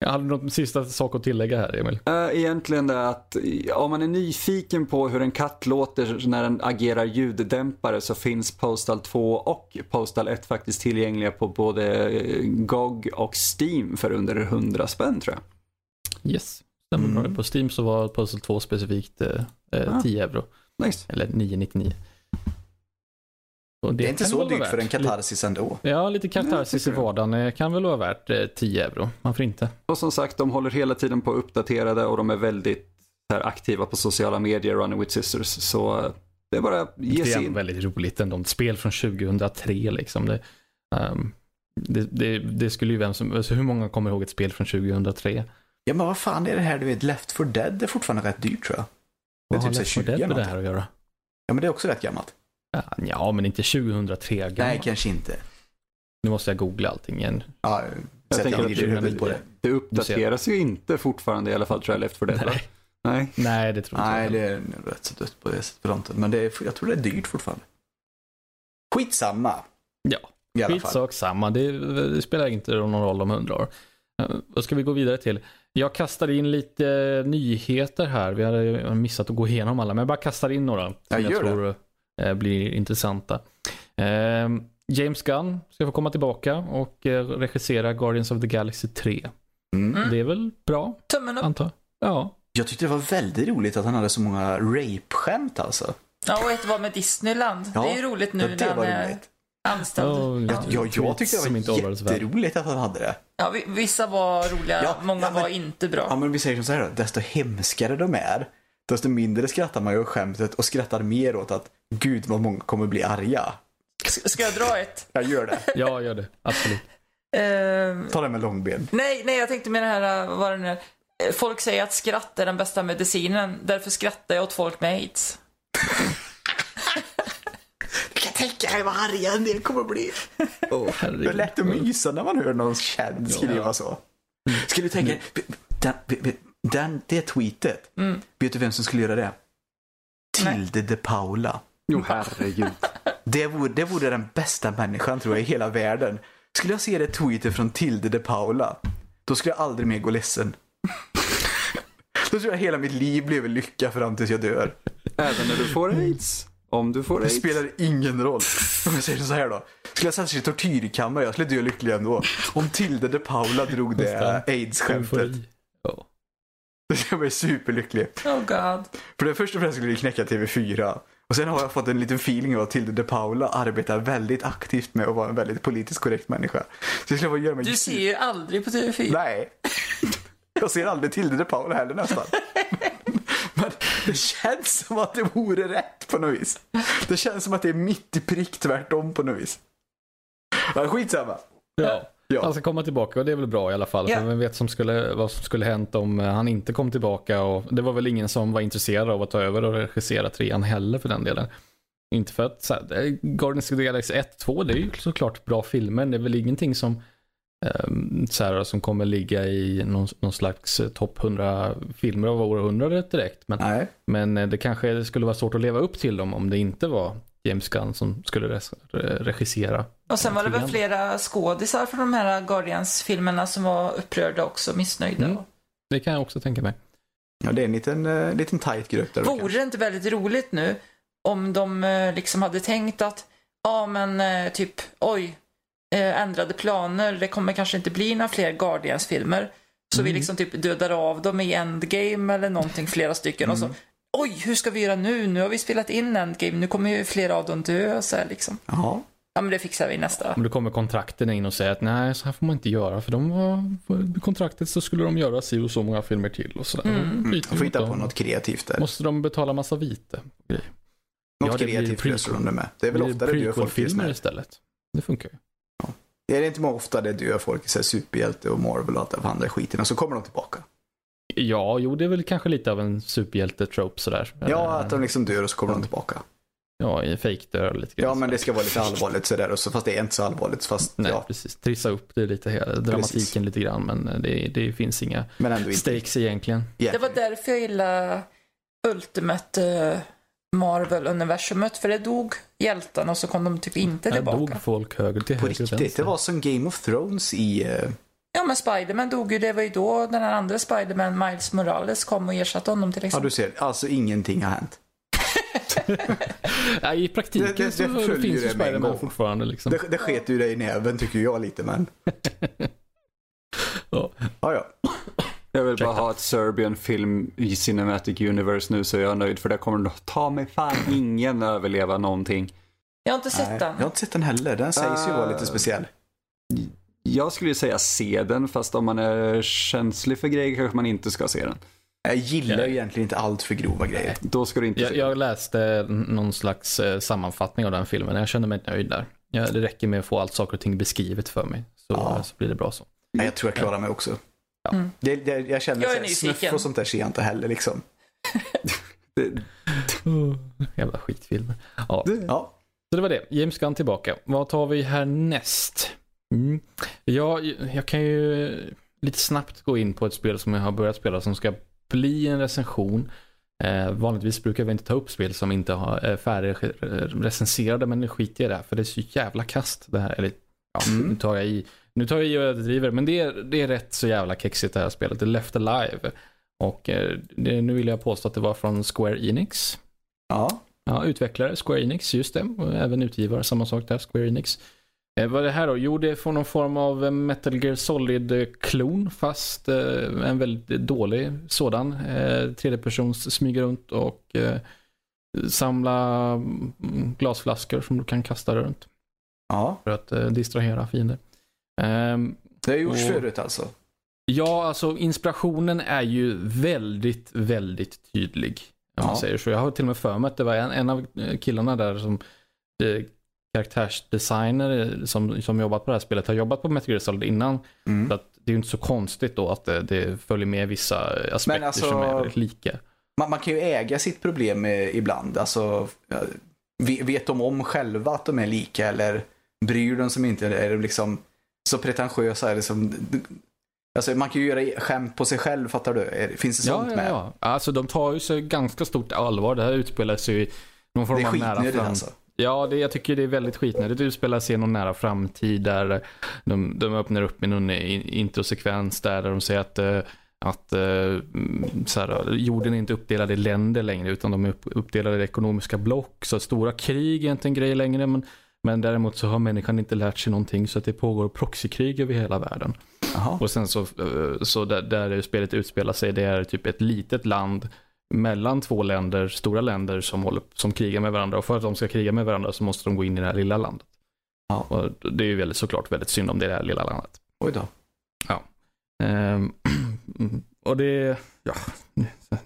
Jag hade något sista sak att tillägga här Emil. Eh, Egentligen det att eh, om man är nyfiken på hur en katt låter när den agerar ljuddämpare så finns Postal 2 och Postal 1 faktiskt tillgängliga på både eh, GOG och Steam för under 100 spänn tror jag. Yes, stämmer Mm. På Steam så var Puzzle 2 specifikt eh, eh, Ah. 10 euro. Nice. Eller 999. Och Det är inte så dyrt för en katarsis ändå. Ja, lite katarsis i vardagen eh, kan väl vara värt eh, 10 euro. Varför inte? Och som sagt, de håller hela tiden på uppdaterade och de är väldigt här, aktiva på sociala medier, Running with Sisters. Så eh, det är bara ge Det sig är in. väldigt roligt ändå. Ett spel från 2003 liksom. Det, ehm, det, det, det skulle ju vem som, alltså hur många kommer ihåg ett spel från 2003? Ja, men vad fan är det här du vet? Left for Dead det är fortfarande rätt dyrt tror jag. Det är Vad har typ Left 4 20 Dead med det här att göra? Ja, men det är också rätt gammalt. Ja, men inte 2003 Nej, gammalt. kanske inte. Nu måste jag googla allting igen. Ja, Jag tänker jag att huvudet på det. Det uppdateras ju inte fortfarande i alla fall tror jag, Left 4 Dead. Nej. Nej. Nej, det tror jag Nej, inte. det är rätt så dött på det fronten. Men det är, jag tror det är dyrt fortfarande. Skitsamma. Ja, I alla fall. Skitsak samma. Det, det spelar inte någon roll om hundra år. Eh, Vad ska vi gå vidare till? Jag kastar in lite nyheter här. Vi hade missat att gå igenom alla, men jag bara kastar in några. Som Ja, jag gör det. tror eh, blir intressanta. Eh, James Gunn ska få komma tillbaka och eh, regissera Guardians of the Galaxy 3. Mm. Mm. Det är väl bra, Tummen upp. antar. Ja. Jag tyckte det var väldigt roligt att han hade så många rape-skämt alltså. Ja, och ett var med Disneyland. Ja, det är ju roligt nu när det han är roligt. anställd. Oh, ja. Jag, jag, tyckte det inte var jätteroligt att han hade det. Ja, vi- vissa var roliga, Ja, många ja, men- var inte bra. Ja, men vi säger som så här då. Desto hemskare de är, desto mindre skrattar man ju åt skämtet och skrattar mer åt att gud vad många kommer bli arga. S- Ska jag dra ett? Jag gör det. (laughs) Ja, gör det. Absolut. Ehm, Ta det med långben. nej, nej, jag tänkte med det här, äh, vad det nu är. Eh, Folk säger att skratt är den bästa medicinen, därför skrattar jag åt folk med aids. (laughs) Du kan tänka dig vad arga en del kommer bli. (laughs) Oh, Det är lätt att mysa när man hör någon känd skriva så. Skulle du tänka, den, den, det tweetet, Mm. vet du vem som skulle göra det? Tilde de Paula. Jo, herregud. (laughs) Det vore, det vore den bästa människan tror jag i hela världen. Skulle jag se det tweetet från Tilde de Paula, då skulle jag aldrig mer gå ledsen. (laughs) Då tror jag hela mitt liv blev lycka fram tills jag dör. Även när du får aids. Om du får Det aids. spelar ingen roll. Om jag säger så här då. Skulle jag sätta sig i tortyrkammare, jag skulle dö lycklig ändå. Om Tilde de Paula drog det aids-skämtet. Skulle (laughs) jag bli superlycklig. Oh god. För det första och främst skulle det knäcka TV4. Och sen har jag fått en liten feeling av att Tilde de Paula arbetar väldigt aktivt med att vara en väldigt politiskt korrekt människa. Så jag skulle göra mig Du ser ju aldrig på TV4. Nej. Jag ser aldrig Tilde de Paula heller nästan. Men Det känns som att det vore rätt på något vis. Det känns som att det är mitt i prick tvärtom på något vis. Ja, skitsamma. Ja. Ja. Han ska komma tillbaka och det är väl bra i alla fall. Ja. För vem vet som skulle, vad som skulle hänt om eh, han inte kom tillbaka. Och det var väl ingen som var intresserad av att ta över och regissera trean heller för den delen. Inte för att så här, eh, Guardians of the Galaxy 1, 2, det är ju såklart bra filmer. Det är väl ingenting som, um, så här, som kommer ligga i någon, någon slags eh, topp 100 filmer av århundradet direkt. Men, Nej. men det kanske skulle vara svårt att leva upp till dem om det inte var James Gunn som skulle regissera. Och sen var det väl flera skådisar från de här Guardians-filmerna som var upprörda också, missnöjda. Mm. Det kan jag också tänka mig. Ja, det är en liten, uh, liten tight grupp där. Vore det inte väldigt roligt nu om de eh, liksom hade tänkt att, ja men eh, typ, oj, ändrade planer, det kommer kanske inte bli några fler Guardians-filmer. Så vi Mm. liksom typ dödar av dem i Endgame eller någonting, flera stycken. Och så, oj, hur ska vi göra nu? Nu har vi spelat in Endgame, nu kommer ju flera av dem dö. Så här, liksom. Jaha. Ja, men det fixar vi nästa. Om det kommer kontrakten in och säger att nej, så här får man inte göra. För de var, kontraktet så skulle de göra si och så många filmer till och sådär. Mm. Bryter Får de hitta på något kreativt där. Måste de betala massa vite? Något Ja, kreativt löser de det med. Det är väl ofta det dör folk här- istället. Det funkar ju. Är det inte många ofta det dör folk i superhjälte och Marvel och allt det andra skiten och så kommer de tillbaka? Ja, jo det är väl kanske lite av en superhjälte-trope sådär. Ja, att de liksom dör och så kommer de tillbaka. Ja, i fake dör lite grann. Ja, men det ska vara lite allvarligt sådär och så, fast det är inte så allvarligt. Fast Nej, ja, precis. Trissa upp det lite, hela, dramatiken lite grann. Men det, det finns inga men ändå inte. stakes egentligen. Det var därför jag gillade Ultimate eh, Marvel-universumet. För det dog hjältarna och så kom de typ inte tillbaka. dog folk höger till På höger och riktigt, vänster. det var som Game of Thrones i... eh, Ja, men Spiderman dog ju. Det var ju då den här andra Spiderman, Miles Morales, kom och ersatte honom till Ja, exempel. du ser. Alltså ingenting har hänt. (laughs) Ja, I praktiken Det- det- det så finns ju Spiderman fortfarande. Liksom. Det, det sket ju dig i näven tycker jag lite, men... (laughs) Ja. Ja, ja. Jag vill bara ha ett Serbian film i Cinematic Universe nu så är jag nöjd för det kommer nog ta mig fan ingen överleva någonting. Jag har inte sett Nej, den. jag har inte sett den heller. Den sägs ju vara lite Ah. speciell. Jag skulle säga se den fast om man är känslig för grejer kanske man inte ska se den. Jag gillar ju egentligen inte allt för grova grejer. Då ska du inte Jag, se jag läste någon slags eh, sammanfattning av den filmen. Jag kände mig nöjd där. Ja, det räcker med att få allt saker och ting beskrivet för mig. Så, Ja. så blir det bra så. Nej, jag tror jag klarar mig också. Ja. Mm. Det, det, jag känner Jag är så här, nyfiken. snuff och sånt där ser jag inte heller liksom. (laughs) det. (laughs) Jävla skitfilmer. Ja, Ja, så det var det. James Gunn tillbaka. Vad tar vi härnäst? Mm. Ja, jag kan ju lite snabbt gå in på ett spel som jag har börjat spela som ska bli en recension. Eh, vanligtvis brukar vi inte ta upp spel som inte har är färdigrecenserade men nu skiter jag i det här för det är så jävla kast det här. Eller, ja, Mm. nu tar jag i. Nu tar jag i och överdriver men det är, det är rätt så jävla kexigt det här spelet. Det är Left Alive. Och eh, det, nu vill jag påstå att det var från Square Enix. ja. Ja, utvecklare, Square Enix, just det. Och även utgivare, samma sak där, Square Enix. Eh, vad är det här då? Jo, det är från någon form av eh, Metal Gear Solid-klon, fast eh, en väldigt dålig sådan. Eh, persons smyger runt och samla mm, glasflaskor som du kan kasta runt ja. för att distrahera fiender. Ehm, Det har gjorts Och- förut alltså. Ja, alltså inspirationen är ju väldigt, väldigt tydlig. Om man Ja. säger så. Jag har till och med för mig att det var en, en av killarna där som karaktärsdesigner som, som jobbat på det här spelet har jobbat på Metal Gear Solid innan. Så Mm. att det är ju inte så konstigt då att det, det följer med vissa aspekter alltså- som är väldigt lika. Man, man kan ju äga sitt problem ibland. Alltså, vet de om själva att de är lika eller bryr de sig inte? Är de liksom så pretentiösa? Eller som, alltså, man kan ju göra skämt på sig själv, fattar du? Är- Finns det sånt Ja, ja, med? ja. Alltså de tar ju sig ganska stort allvar. Det här utspelar sig i någon form Det är av nära skitnödigt fram... alltså. Ja, det, jag tycker det är väldigt skitnödigt. Det utspelar sig i någon nära framtid där de, de öppnar upp med någon in- introsekvens där de säger att, eh, att eh, så här, jorden är inte uppdelad i länder längre utan de är upp, uppdelade i ekonomiska block. Så stora krig är inte en grej längre. Men, men däremot så har människan inte lärt sig någonting så att det pågår proxykrig över hela världen. Jaha. Och sen så, eh, så där, där spelet utspelar sig, det är typ ett litet land mellan två länder, stora länder som, håller, som krigar med varandra. Och för att de ska kriga med varandra så måste de gå in i det här lilla landet. Ja. Och det är ju väldigt, såklart väldigt synd om det här lilla landet. Oj då. Ehm, (clears throat) och det, ja,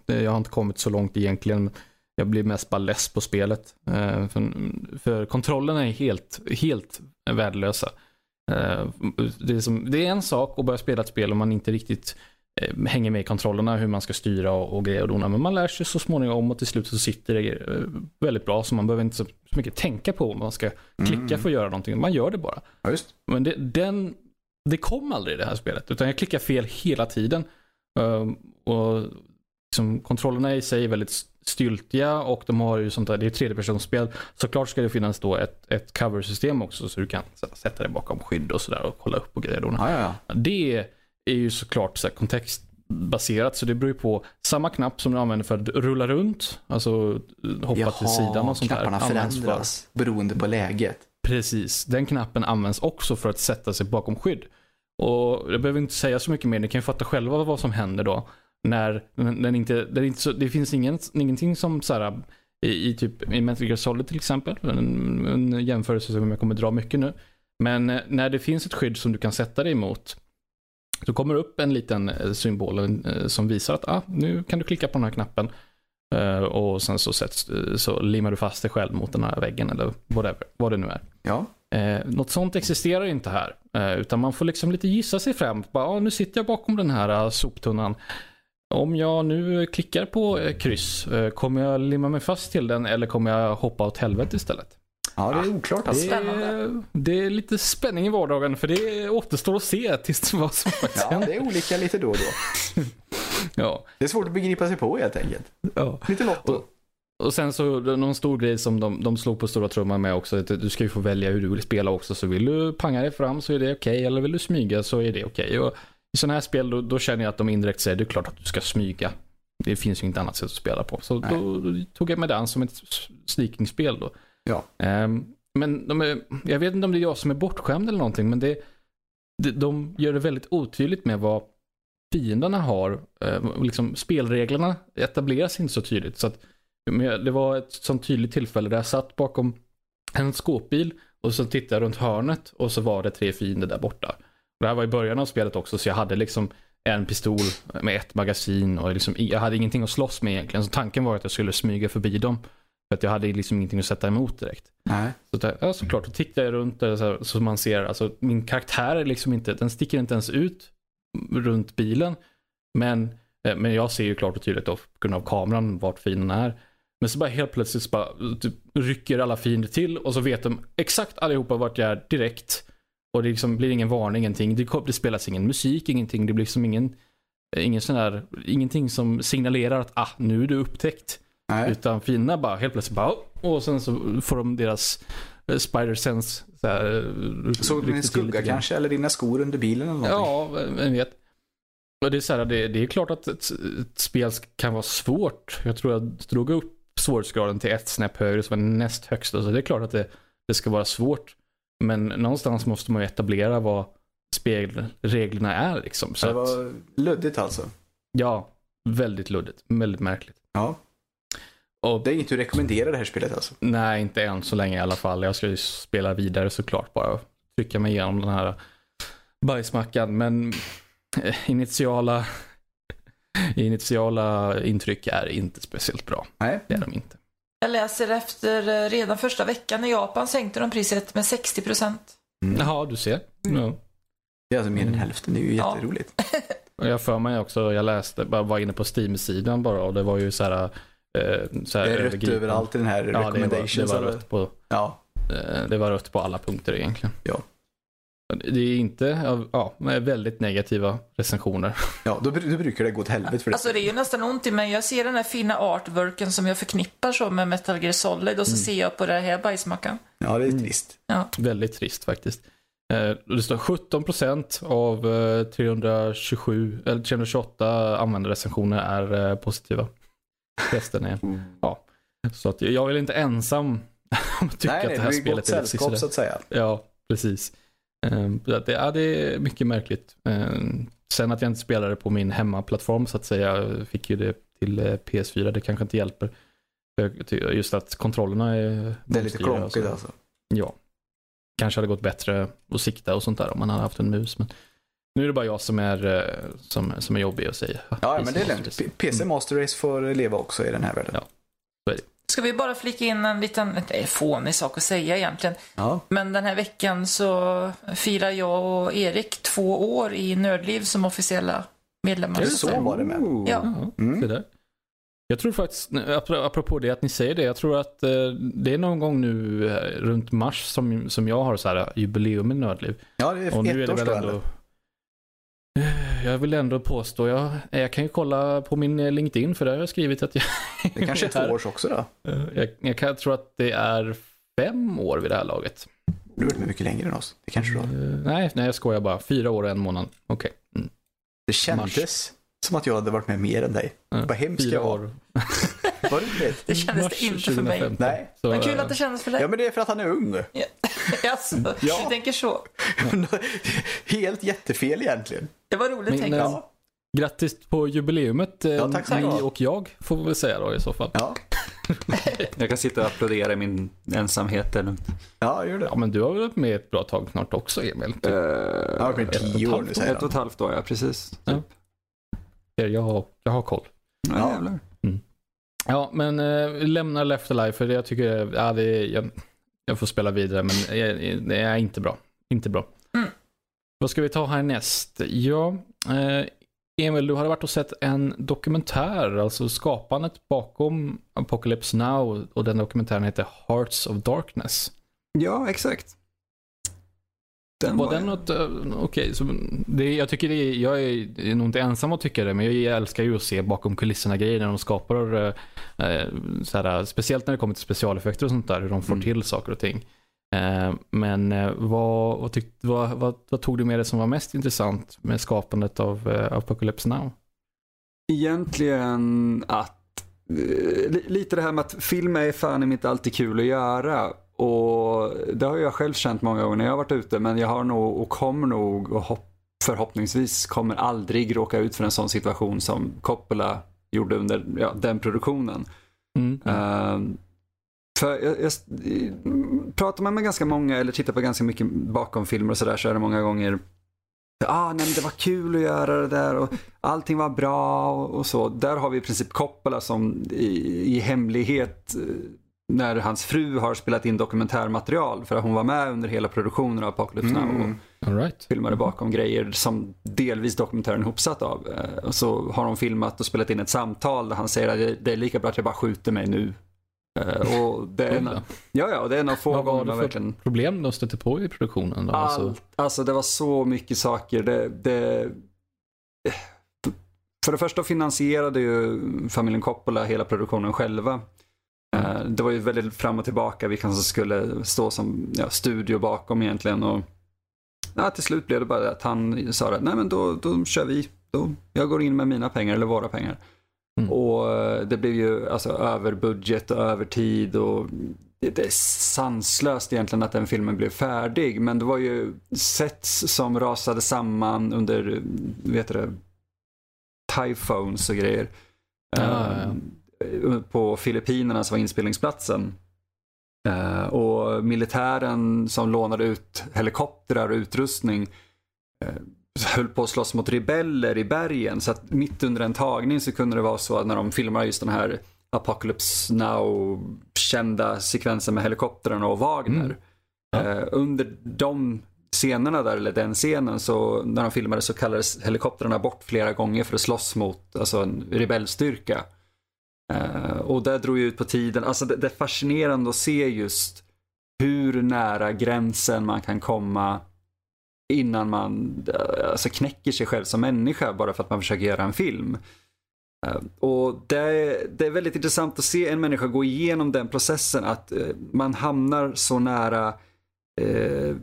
det, jag har inte kommit så långt egentligen. Jag blir mest bara less på spelet. Eh, för, för kontrollerna är helt, helt värdelösa. Eh, det, är som, det är en sak att börja spela ett spel om man inte riktigt hänger med i kontrollerna, hur man ska styra och, och grejer och dona. Men man lär sig så småningom och till slut så sitter det eh, väldigt bra. Så man behöver inte så mycket tänka på om man ska klicka Mm. för att göra någonting. Man gör det bara. Ja. Men det, den, det kom aldrig i det här spelet. Utan jag klickar fel hela tiden. Um, och liksom, kontrollerna i sig är väldigt styltiga och de har ju sånt där, det är tredjepersonsspel. Såklart ska det finnas då ett, ett cover-system också så du kan sätta dig bakom skydd och sådär och kolla upp och grejer. Då. Ja, ja, ja. Det är ju såklart så kontextbaserat så det beror ju på samma knapp som du använder för att rulla runt, alltså hoppa till sidan och sånt där. knapparna används för- förändras beroende på läget. Precis, den knappen används också för att sätta sig bakom skydd. Och jag behöver inte säga så mycket mer, ni kan ju fatta själva vad som händer då. När den inte, den inte så, det finns ingen, ingenting som så här, i, i typ i Metal Gear Solid till exempel, en, en jämförelse som jag kommer dra mycket nu. Men eh, när det finns ett skydd som du kan sätta dig emot, då kommer det upp en liten eh, symbol eh, som visar att ah, nu kan du klicka på den här knappen. Eh, och sen så, sätts, så limmar du fast dig själv mot den här väggen eller whatever, vad det nu är. Ja, Eh, något sånt existerar inte här. Eh, utan man får liksom lite gissa sig fram. Bara, ah, nu sitter jag bakom den här soptunnan. Om jag nu klickar på kryss, kommer jag limma mig fast till den eller kommer jag hoppa åt helvete istället? Ja det är oklart alltså. Det Spännande. är, det är lite spänning i vardagen för det återstår att se tills vad som faktiskt Ja, det är olika lite då och då. (laughs) Ja. Det är svårt att begripa sig på helt enkelt. Ja. Lite lotto. Och- Och sen så någon stor grej som de, de slog på stora trumman med också. Att du ska ju få välja hur du vill spela också. Så vill du panga dig fram så är det okej. Eller vill du smyga så är det okej. Och I sådana här spel då, då känner jag att de indirekt säger det är klart att du ska smyga. Det finns ju inte annat sätt att spela på. Så då, då tog jag med den som ett sneakingspel då. Ja. Ehm, men de är, jag vet inte om det är jag som är bortskämd eller någonting. Men det, de gör det väldigt otydligt med vad fienderna har. Eh, liksom spelreglerna etableras inte så tydligt. Så att det var ett sånt tydligt tillfälle där jag satt bakom en skåpbil och så tittade jag runt hörnet och så var det tre fiender där borta. Det här var i början av spelet också så jag hade liksom en pistol med ett magasin och liksom, jag hade ingenting att slåss med egentligen. Så tanken var att jag skulle smyga förbi dem. För att jag hade liksom ingenting att sätta emot direkt. Nej. Så där, ja, såklart, då tittade jag runt där så, här, så man ser, alltså min karaktär är liksom inte, den sticker inte ens ut runt bilen. Men, eh, men jag ser ju klart och tydligt då, på grund av kameran vart fienden är. Men så bara helt plötsligt så bara typ, rycker alla fiender till och så vet de exakt allihopa vart jag är direkt. Och det liksom blir ingen varning, ingenting. Det, det spelas ingen musik, ingenting. Det blir liksom ingen, ingen sån där, ingenting som signalerar att ah, nu är du upptäckt. Nej. Utan fienderna bara helt plötsligt bara och sen så får de deras eh, spider sense. Så här, eh, Såg du din skugga kanske? Eller dina skor under bilen eller någonting? Ja, vem vet. Och det, är så här, det, det är klart att ett, ett spel kan vara svårt. Jag tror jag drog upp svårighetsgraden till ett snäpp högre som var näst högsta. Så det är klart att det, det ska vara svårt. Men någonstans måste man ju etablera vad spelreglerna är liksom. Så det att, var luddigt alltså. ja, väldigt luddigt. Väldigt märkligt. Ja. Och Det är inget du rekommenderar det här spelet alltså? Nej, inte än så länge i alla fall. Jag ska ju spela vidare såklart bara. Trycka mig igenom den här bajsmackan. Men eh, initiala, (laughs) initiala intryck är inte speciellt bra. Nej. Det är de inte. Jag läser efter eh, redan första veckan i Japan sänkte de priset med 60 procent. Mm. Jaha, du ser. Ja. Det är alltså mer än Mm. hälften. Det är ju Ja. jätteroligt. Och (laughs) jag för mig också, jag läste, bara var inne på Steam-sidan bara och det var ju så här. Eh, så här Det är rött övergripande. överallt i den här Ja, det var, det recommendations. var rött på Ja. Eh, Det var rött på alla punkter egentligen. Ja. Det är inte, ja, men väldigt negativa recensioner. (laughs) ja, då, då brukar det gå åt helvete för det. Alltså det är ju nästan ont i mig. Jag ser den här fina artworken som jag förknippar så med Metal Gear Solid och så ser jag på den här bajsmackan. Ja, det är Mm. trist. Väldigt trist faktiskt. Eh, Det står 17% av eh, 327, eller 328 användarrecensioner är positiva. Resten är, ja. Så att jag väl inte ensam att (laughs) tycka nej, att nej, det här det är spelet är sällskap sisådär. så att säga. Ja, precis. Ehm, så att det, ja, det är mycket märkligt. Ehm, sen att jag inte spelar det på min hemmaplattform så att säga. Jag fick ju det till eh, PS4, det kanske inte hjälper. Just att kontrollerna är Det är lite klonkigt så. alltså. Ja. Kanske hade gått bättre att sikta och sånt där om man hade haft en mus. Men Nu är det bara jag som är, eh, som, som är jobbig att säga. Ja, men det är lugnt. PC Master Race får leva också i den här världen. Ja. Ska vi bara flika in en liten, det är fånig sak att säga egentligen. Ja. Men den här veckan så firar jag och Erik två år i Nördliv som officiella medlemmar. Är det så var det med? Ja. Ja, Mm. se där. Jag tror faktiskt, apro- apropå det att ni säger det, jag tror att eh, det är någon gång nu eh, runt mars som, som jag har så här jubileum i Nördliv. Ja, det är Och nu är ett det års väl då, ändå... eller? Jag vill ändå påstå, jag, jag kan ju kolla på min LinkedIn för där har jag skrivit att jag... Det kanske är (laughs) två års också då. Eh, Jag, jag kan tro att det är fem år vid det här laget. Du har varit med mycket längre än oss. Det kanske du har. Eh, nej, nej, jag skojar bara. Fyra år och en månad. Okej. Mm. Det kändes som att jag hade varit med mer än dig. Ja, Vad hemskt Fyra jag var. år. (laughs) Var det kändes det inte för mig. 2015. Nej. Så, Men kul eh, att det kändes för dig. Ja, men det är för att han är ung. Alltså, (laughs) Ja. Du tänker så. (laughs) Helt jättefel egentligen. Det var roligt Men, tänkt. eh, Ja. Grattis på jubileumet, eh, Ja, tack så ni mycket. och jag får vi väl säga då i så fall. Ja, Jag kan sitta och applådera i min ensamhet. Eller... ja gör det. Ja, men du har väl varit med ett bra tag snart också, Emil? Uh, Jag ett och ett tio år halvt nu år, säger ett och ett halvt år, ja precis. Ja. Jag har, jag har koll. Ja, Ja. jävlar. Ja, men äh, lämna Left Alive för jag tycker, ja, det är, jag, jag får spela vidare men det är inte bra. Inte bra. Mm. Vad ska vi ta härnäst? Ja, eh, Emil, du hade varit och sett en dokumentär, alltså skapandet bakom Apocalypse Now och den dokumentären heter Hearts of Darkness. ja, exakt. Den Var var den något, eh, okej, det, jag tycker det är, jag är, är nog inte ensam att tycka det, men jag älskar ju att se bakom kulisserna grejer när de skapar, eh, eh, så här, speciellt när det kommer till specialeffekter och sånt där, hur de får Mm. till saker och ting. Eh, men eh, vad, vad, tyck, vad, vad, vad tog du med det som var mest intressant med skapandet av eh, Apocalypse Now? egentligen att eh, li- lite det här med att film är fan inte alltid kul att göra. Och det har jag själv känt många gånger när jag har varit ute. Men jag har nog och kommer nog och hopp, förhoppningsvis kommer aldrig råka ut för en sån situation som Coppola gjorde under ja, den produktionen. Mm. Ehm, för jag, jag, pratar man med ganska många eller tittar på ganska mycket bakom filmer och sådär så är det många gånger Ah, nej, det var kul att göra det där och allting var bra och, och så. Där har vi i princip Coppola som i, i hemlighet eh, när hans fru har spelat in dokumentärmaterial för att hon var med under hela produktionen av Apocalypse Now. Och, Mm. All right. filmade bakom grejer som delvis dokumentären är ihopsatt av. Eh, Och så har de filmat och spelat in ett samtal där han säger att det- är lika bra att jag bara skjuter mig nu. Eh, Och det är en, ja, ja, det är en av få Vad var gånger det för verkligen... problem de stötte på i produktionen? Då? Alltså, Allt, alltså det var så mycket saker. Det, det, för det första finansierade ju familjen Coppola hela produktionen själva. Eh, Det var ju väldigt fram och tillbaka vilka som skulle stå som ja, studio bakom egentligen. Och, ja, till slut blev det bara att han sa att nej men då, då kör vi. Då, jag går in med mina pengar eller våra pengar. Mm. Och eh, det blev ju alltså över budget och över tid och det, det är sanslöst egentligen att den filmen blev färdig. Men det var ju sets som rasade samman under, vet du det, typhones och grejer. Ja, ja, Eh, På Filippinerna som var inspelningsplatsen. Eh, och militären som lånade ut helikoptrar och utrustning eh, höll på att slåss mot rebeller i bergen. Så att mitt under en tagning så kunde det vara så att när de filmar just den här Apocalypse Now-kända sekvensen med helikoptrarna och Wagner. Mm. Ja. Eh, under de scenerna där, eller den scenen, så när de filmade så kallades helikoptrarna bort flera gånger för att slåss mot alltså, en rebellstyrka. Eh, och det drog ju ut på tiden. Alltså det, det är fascinerande att se just hur nära gränsen man kan komma innan man eh, alltså, knäcker sig själv som människa bara för att man försöker göra en film. Eh, och det är, det är väldigt intressant att se en människa gå igenom den processen att man hamnar så nära eh,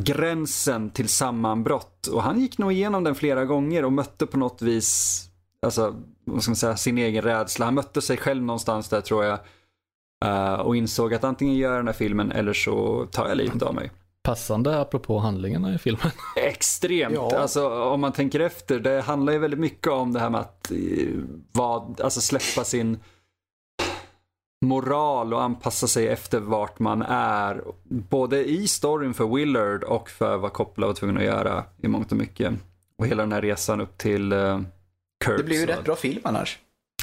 gränsen till sammanbrott. Och han gick nog igenom den flera gånger och mötte på något vis alltså, vad ska man säga, sin egen rädsla. Han mötte sig själv någonstans där tror jag. eh, och insåg att antingen gör jag den här filmen eller så tar jag livet av mig. Passande apropå handlingarna i filmen. (laughs) Extremt. Ja. Alltså, om man tänker efter. Det handlar ju väldigt mycket om det här med att eh, vad, alltså släppa sin moral och anpassa sig efter vart man är. Både i storyn för Willard och för vad Coppola var tvungen att göra i mångt och mycket. Och hela den här resan upp till Kurtz. Det blev ju rätt bra film annars.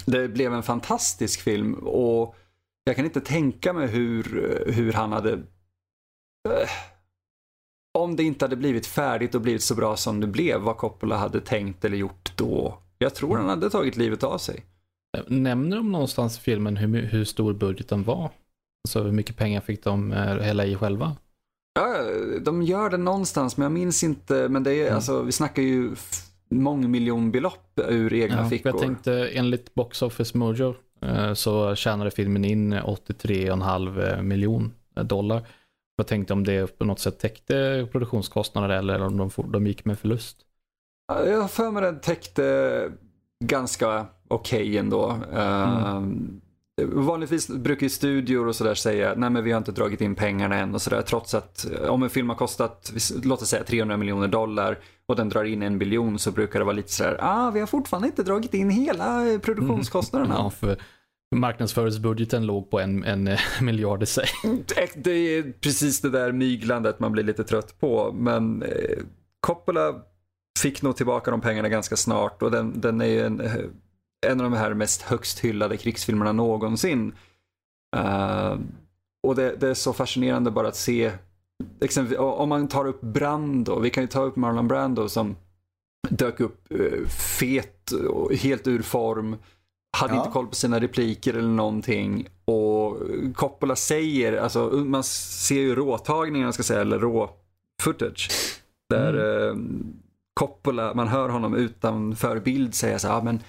det blev en fantastisk film och jag kan inte tänka mig hur, hur han hade... eh, Om det inte hade blivit färdigt och blivit så bra som det blev, vad Coppola hade tänkt eller gjort då. Jag tror han hade tagit livet av sig. Nämner de någonstans i filmen hur, hur stor budgeten var? Alltså hur mycket pengar fick de eh, hälla i själva? Ja, de gör det någonstans, men jag minns inte. Men det är, Mm. alltså, vi snackar ju mångmiljonbelopp ur egna Ja, fickor. jag tänkte enligt Box Office Mojo eh, så tjänade filmen in 83,5 miljon dollar. Jag tänkte om det på något sätt täckte produktionskostnader eller om de, de gick med förlust. Ja, Jag har för mig den täckte ganska okej ändå. Eh, Vanligtvis brukar ju studior och sådär säga nej men vi har inte dragit in pengarna än och sådär trots att eh, om en film har kostat, låt oss säga 300 miljoner dollar och den drar in en biljon så brukar det vara lite sådär, ah vi har fortfarande inte dragit in hela eh, produktionskostnaderna. Ja, för marknadsföringsbudgeten låg på en, en eh, (laughs) miljard i sig. Det är precis det där myglandet man blir lite trött på. Men eh, Coppola fick nog tillbaka de pengarna ganska snart och den, den är ju en, en av de här mest högst hyllade krigsfilmerna någonsin. Eh, och det, det är så fascinerande bara att se, exempel, om man tar upp Brando, vi kan ju ta upp Marlon Brando som dök upp eh, fet och helt ur form. Hade Ja. inte koll på sina repliker eller någonting. Och Coppola säger, alltså man ser ju råtagningen, ska säga, eller rå footage. Där eh, Coppola, man hör honom utanför bild säga så här, ah, men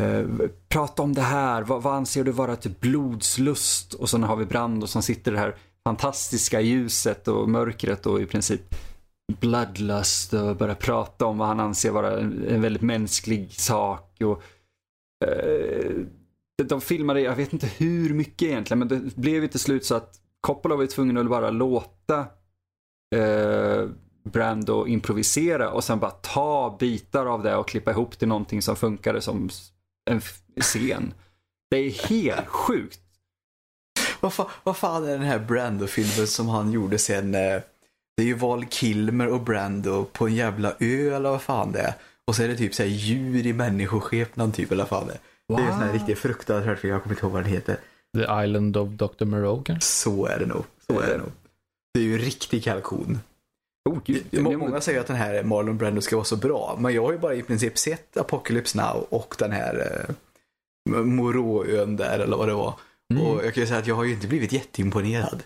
eh, prata om det här, vad, vad anser du vara typ blodslust? Och sen har vi Brando som sitter här fantastiska ljuset och mörkret och i princip bloodlust och börjar prata om vad han anser vara en, väldigt mänsklig sak. Och, eh, de filmade, jag vet inte hur mycket egentligen, men det blev ju till slut så att Coppola var ju tvungen att bara låta eh, Brando improvisera och sen bara ta bitar av det och klippa ihop till någonting som funkade som en scen. Det är helt sjukt. Vad, fa vad fan är den här Brando-filmen som han gjorde sen? eh, Det är ju Val Kilmer och Brando på en jävla ö eller vad fan det är. Och så är det typ så här djur i människoskepnad typ eller vad fan det är. Det är en sån här riktigt fruktansvärt film, jag kommer inte ihåg vad den heter. The Island of Dr. Moreau kanske? Så är det nog. Så är det nog. Det är ju en riktig kalkon. Oh, Många säger att den här Marlon Brando ska vara så bra, men jag har ju bara i princip sett Apocalypse Now och den här eh, Moråön där eller vad det var. Mm. Och jag kan ju säga att jag har ju inte blivit jätteimponerad.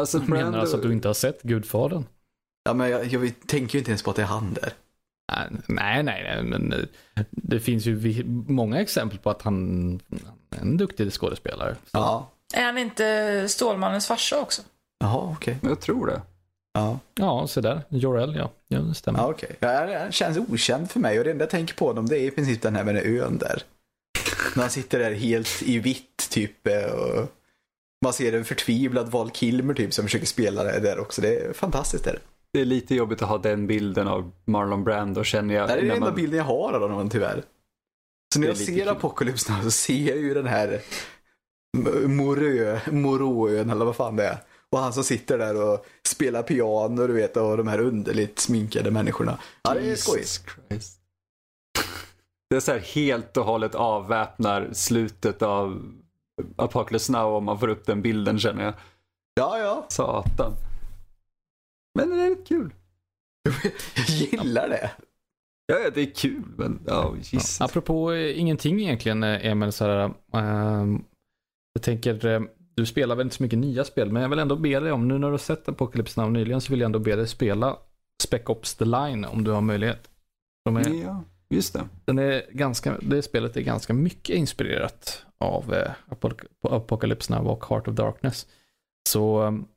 Alltså, Du menar Brando, alltså att du inte har sett Gudfadern? Ja, men jag, jag tänker ju inte ens på att det är han där. Nej, nej, nej, men eh, det finns ju många exempel på att han han är en duktig skådespelare. Ja. Är han inte Stålmannens farsa också? Jaha, okej. Jag tror det. Ja, Ja, så där. Jorel, ja. Ja, det stämmer. ja okej. Ja, han känns okänd för mig och det enda jag tänker på honom det är i princip den här med den ön där. När han sitter där helt i vitt typ och man ser en förtvivlad Val Kilmer typ som försöker spela det där också. Det är fantastiskt. Där. Det är lite jobbigt att ha den bilden av Marlon Brando känner jag. Det är den enda man- bilden jag har av honom tyvärr. Så när jag ser kul. Apocalypse Now så ser jag ju den här Morö, Moråön eller vad fan det är. Och han som sitter där och spelar piano du vet och de här underligt sminkade människorna. Ja, det är skojigt. Det är så här helt och hållet avväpnar slutet av Apocalypse Now om man får upp den bilden känner jag. Ja, ja. Satan. Men det är rätt kul. (laughs) Jag gillar det. Ja, ja, det är kul, men ja, Jesus. Ja, apropå eh, ingenting egentligen, eh, Emil, så här, ehm, jag tänker, eh, du spelar väl inte så mycket nya spel, men jag vill ändå be dig om, nu när du har sett Apocalypse Now nyligen, så vill jag ändå be dig spela Spec Ops The Line om du har möjlighet. De är, Ja, just det. den är ganska, det spelet är ganska mycket inspirerat av eh, Apoc- Apocalypse Now och Heart of Darkness. Så um,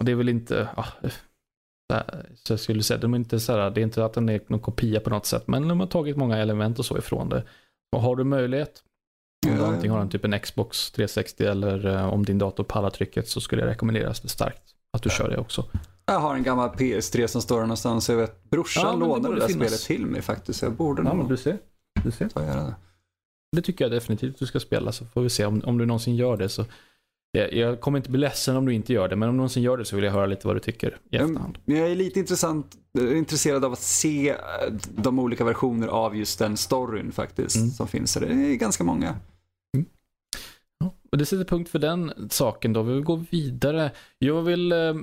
det är väl inte, ah, eh, så jag skulle säga, de är inte så här, det är inte att den är någon kopia på något sätt, men de har tagit många element och så ifrån det. Och har du möjlighet, om du antingen har en typ en Xbox 360 eller eh, om din dator pallar trycket så skulle jag rekommendera det starkt att du kör det också. Jag har en gammal PS3 som står någonstans. Jag vet, brorsan Ja, det lånade det där finnas. spelet till mig faktiskt. så Jag borde Ja, nog du ser. Du ser. ta och göra det. det tycker jag definitivt du ska spela så får vi se om, om du någonsin gör det. Så jag, kommer inte bli ledsen om du inte gör det, men om du någonsin gör det så vill jag höra lite vad du tycker i efterhand. Jag är lite intressant, eh, intresserad av att se eh, de olika versioner av just den storyn faktiskt Mm. som finns. Det är ganska många. Och det sätter punkt för den saken då. Vi vill gå vidare. Jag vill eh,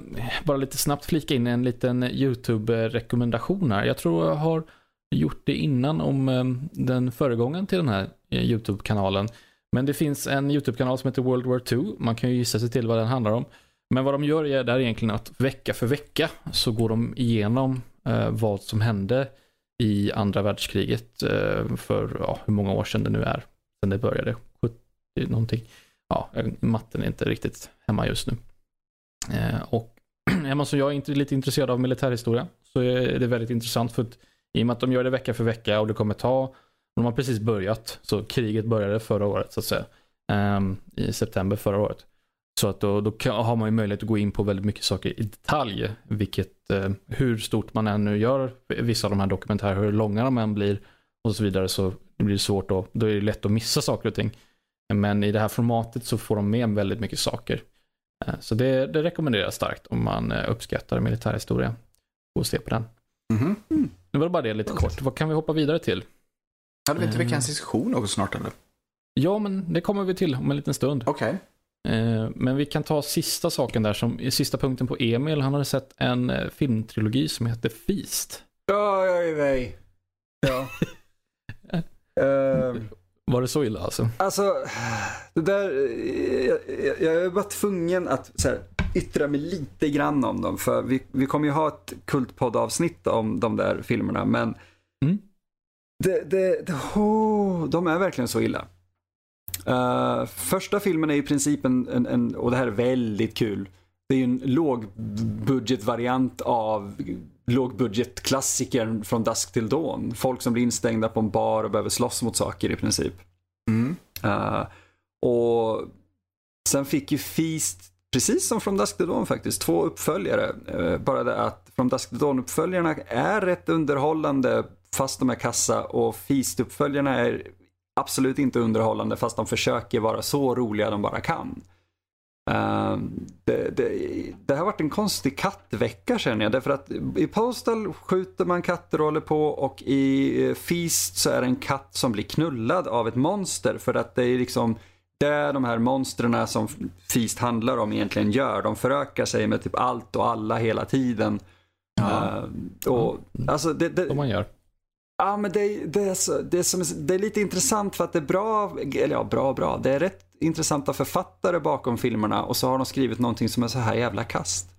bara lite snabbt flika in en liten YouTube-rekommendation här. Jag tror jag har gjort det innan om eh, den föregången till den här eh, YouTube-kanalen. Men det finns en YouTube-kanal som heter World War 2. Man kan ju gissa sig till vad den handlar om. Men vad de gör är där egentligen att vecka för vecka så går de igenom eh, vad som hände i andra världskriget eh, för ja, hur många år sedan det nu är. Sen det började. 70 någonting. Ja, matten är inte riktigt hemma just nu. Eh, och (clears throat) är man som jag inte lite intresserad av militärhistoria så är det väldigt intressant för att i och med att de gör det vecka för vecka och det kommer ta, de har precis börjat, så kriget började förra året så att säga, Eh, i september förra året. Så att då, då kan, har man ju möjlighet att gå in på väldigt mycket saker i detalj, vilket, eh, hur stort man än nu gör vissa av de här dokumentärerna, hur långa de än blir och så vidare så blir det svårt då, då är det lätt att missa saker och ting. Men i det här formatet så får de med väldigt mycket saker. Eh, Så det, det rekommenderas starkt om man eh, uppskattar militärhistoria. Gå och se på den. Mhm. Nu var det bara det lite kort. Vad kan vi hoppa vidare till? Hade vi inte Mm. veckans diskussion också snart eller? Ja, men det kommer vi till om en liten stund. Okej. Eh, Men vi kan ta sista saken där, som sista punkten på Emil. Han hade sett en eh, filmtrilogi som heter Feast. Ja, jag är mig. Ja. Ehm, Var det så illa alltså? Alltså, det där, jag, jag, jag är bara tvungen att så här, yttra mig lite grann om dem. För vi, vi kommer ju ha ett kultpoddavsnitt om de där filmerna. Men Mm. det, det, det, oh, de är verkligen så illa. Eh, första filmen är i princip en, en, en, och det här är väldigt kul. Det är ju en lågbudgetvariant av lågbudgetklassikern från Dusk till Dawn. Folk som blir instängda på en bar och behöver slåss mot saker i princip. Mm. Uh, och sen fick ju Feast, precis som From Dusk to Dawn faktiskt, två uppföljare. Uh, bara det att From Dusk to Dawn-uppföljarna är rätt underhållande fast de är kassa och Feast-uppföljarna är absolut inte underhållande fast de försöker vara så roliga de bara kan. Uh, det, det, det har varit en konstig kattvecka känner jag. Därför att i Postal skjuter man katter och håller på och i eh, Feast så är det en katt som blir knullad av ett monster. För att det är liksom det de här monstren som Feast handlar om egentligen gör. De förökar sig med typ allt och alla hela tiden. Ja. Uh, och, alltså det, det, Som man gör. Ja, men det, det, är så, det, är som, det är lite intressant för att det är bra, eller ja, bra bra. Det är rätt intressanta författare bakom filmerna och så har de skrivit någonting som är så här jävla kast.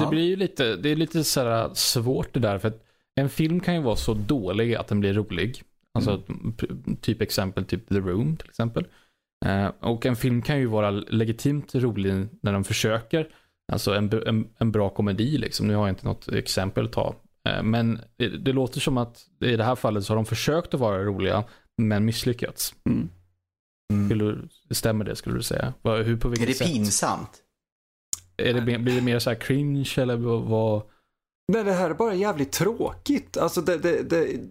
Det blir ju lite, det är lite så här svårt det där. För att en film kan ju vara så dålig att den blir rolig. Alltså p- typ exempel typ The Room till exempel. Eh, och en film kan ju vara legitimt rolig när de försöker. Alltså en, en, en bra komedi liksom. Nu har jag inte något exempel att ta. Eh, men det, det låter som att i det här fallet så har de försökt att vara roliga men misslyckats. Mm. Du- stämmer det skulle du säga? Hur, på Är vilket det sätt? pinsamt? Är det, blir det mer så här cringe eller vad? vad? Nej, det här är bara jävligt tråkigt. Alltså det, det, det, Mm.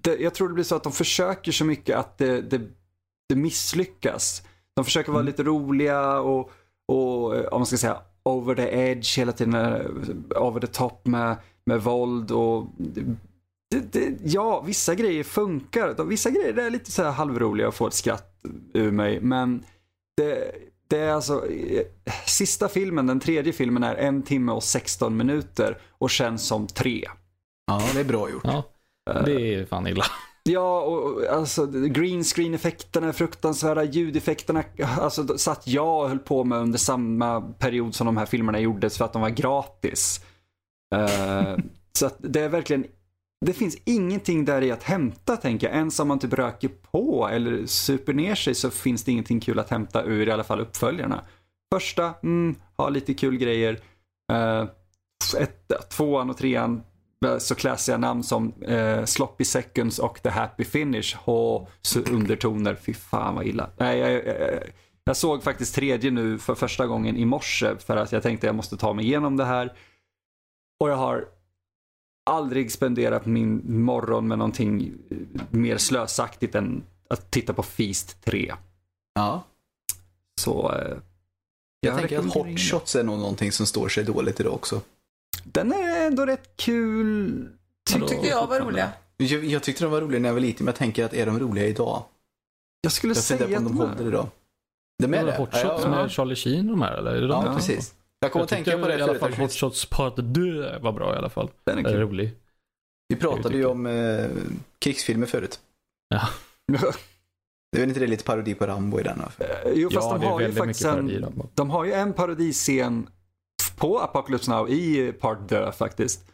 det, jag tror det blir så att de försöker så mycket att det, det, det misslyckas. De försöker vara Mm. lite roliga och, och eh, om man ska säga over the edge hela tiden, eh, over the top med, med våld och det, det, ja, vissa grejer funkar. Vissa grejer är lite så här halvroliga och får ett skratt ur mig. Men det, det är alltså, eh, sista filmen, den tredje filmen är en timme och 16 minuter och känns som tre. Ja, det är bra gjort. Ja, det är fan illa. Ja, och och, alltså green screen effekterna är fruktansvärda, ljudeffekterna alltså, satt jag och höll på med under samma period som de här filmerna gjordes för att de var gratis. Eh, så att det är verkligen, det finns ingenting där i att hämta tänker jag. Ens om man typ röker på eller super ner sig så finns det ingenting kul att hämta ur i alla fall uppföljarna. Första, mm, ha lite kul grejer. Uh, ett, tvåan och trean eh, så klassiga namn som eh, Sloppy Seconds och The Happy Finish Ha undertoner. Fy fan vad illa. Nej, jag, jag, jag såg faktiskt tredje nu för första gången i morse för att jag tänkte jag måste ta mig igenom det här. Och jag har aldrig spenderat min morgon med någonting mer slösaktigt än att titta på Feast 3. Ja. Så eh, Jag, tänker att Hot Shots är nog någonting som står sig dåligt idag också. Den är ändå rätt kul. Vadå? Tyckte jag var roliga. Jag, jag tyckte de var roliga när jag var liten, men jag tänker att är de roliga idag? Jag skulle Jag säga funderar på om att de de håller är. idag. De är det? Hot Ja, Shots ja, med Charlie Sheen de här eller? Är det de Ja, jag precis. Jag kommer att tänka på det i alla fall Hot. Shots Part 2 var bra i alla fall. Den är Eller kul. rolig. Vi pratade ju om eh, krigsfilmer förut. Ja. (laughs) Det är väl inte det lite parodi på Rambo i den? va? jo, fast ja, de är har ju faktiskt en, de har ju en parodiscen på Apocalypse Now i Part Dö faktiskt.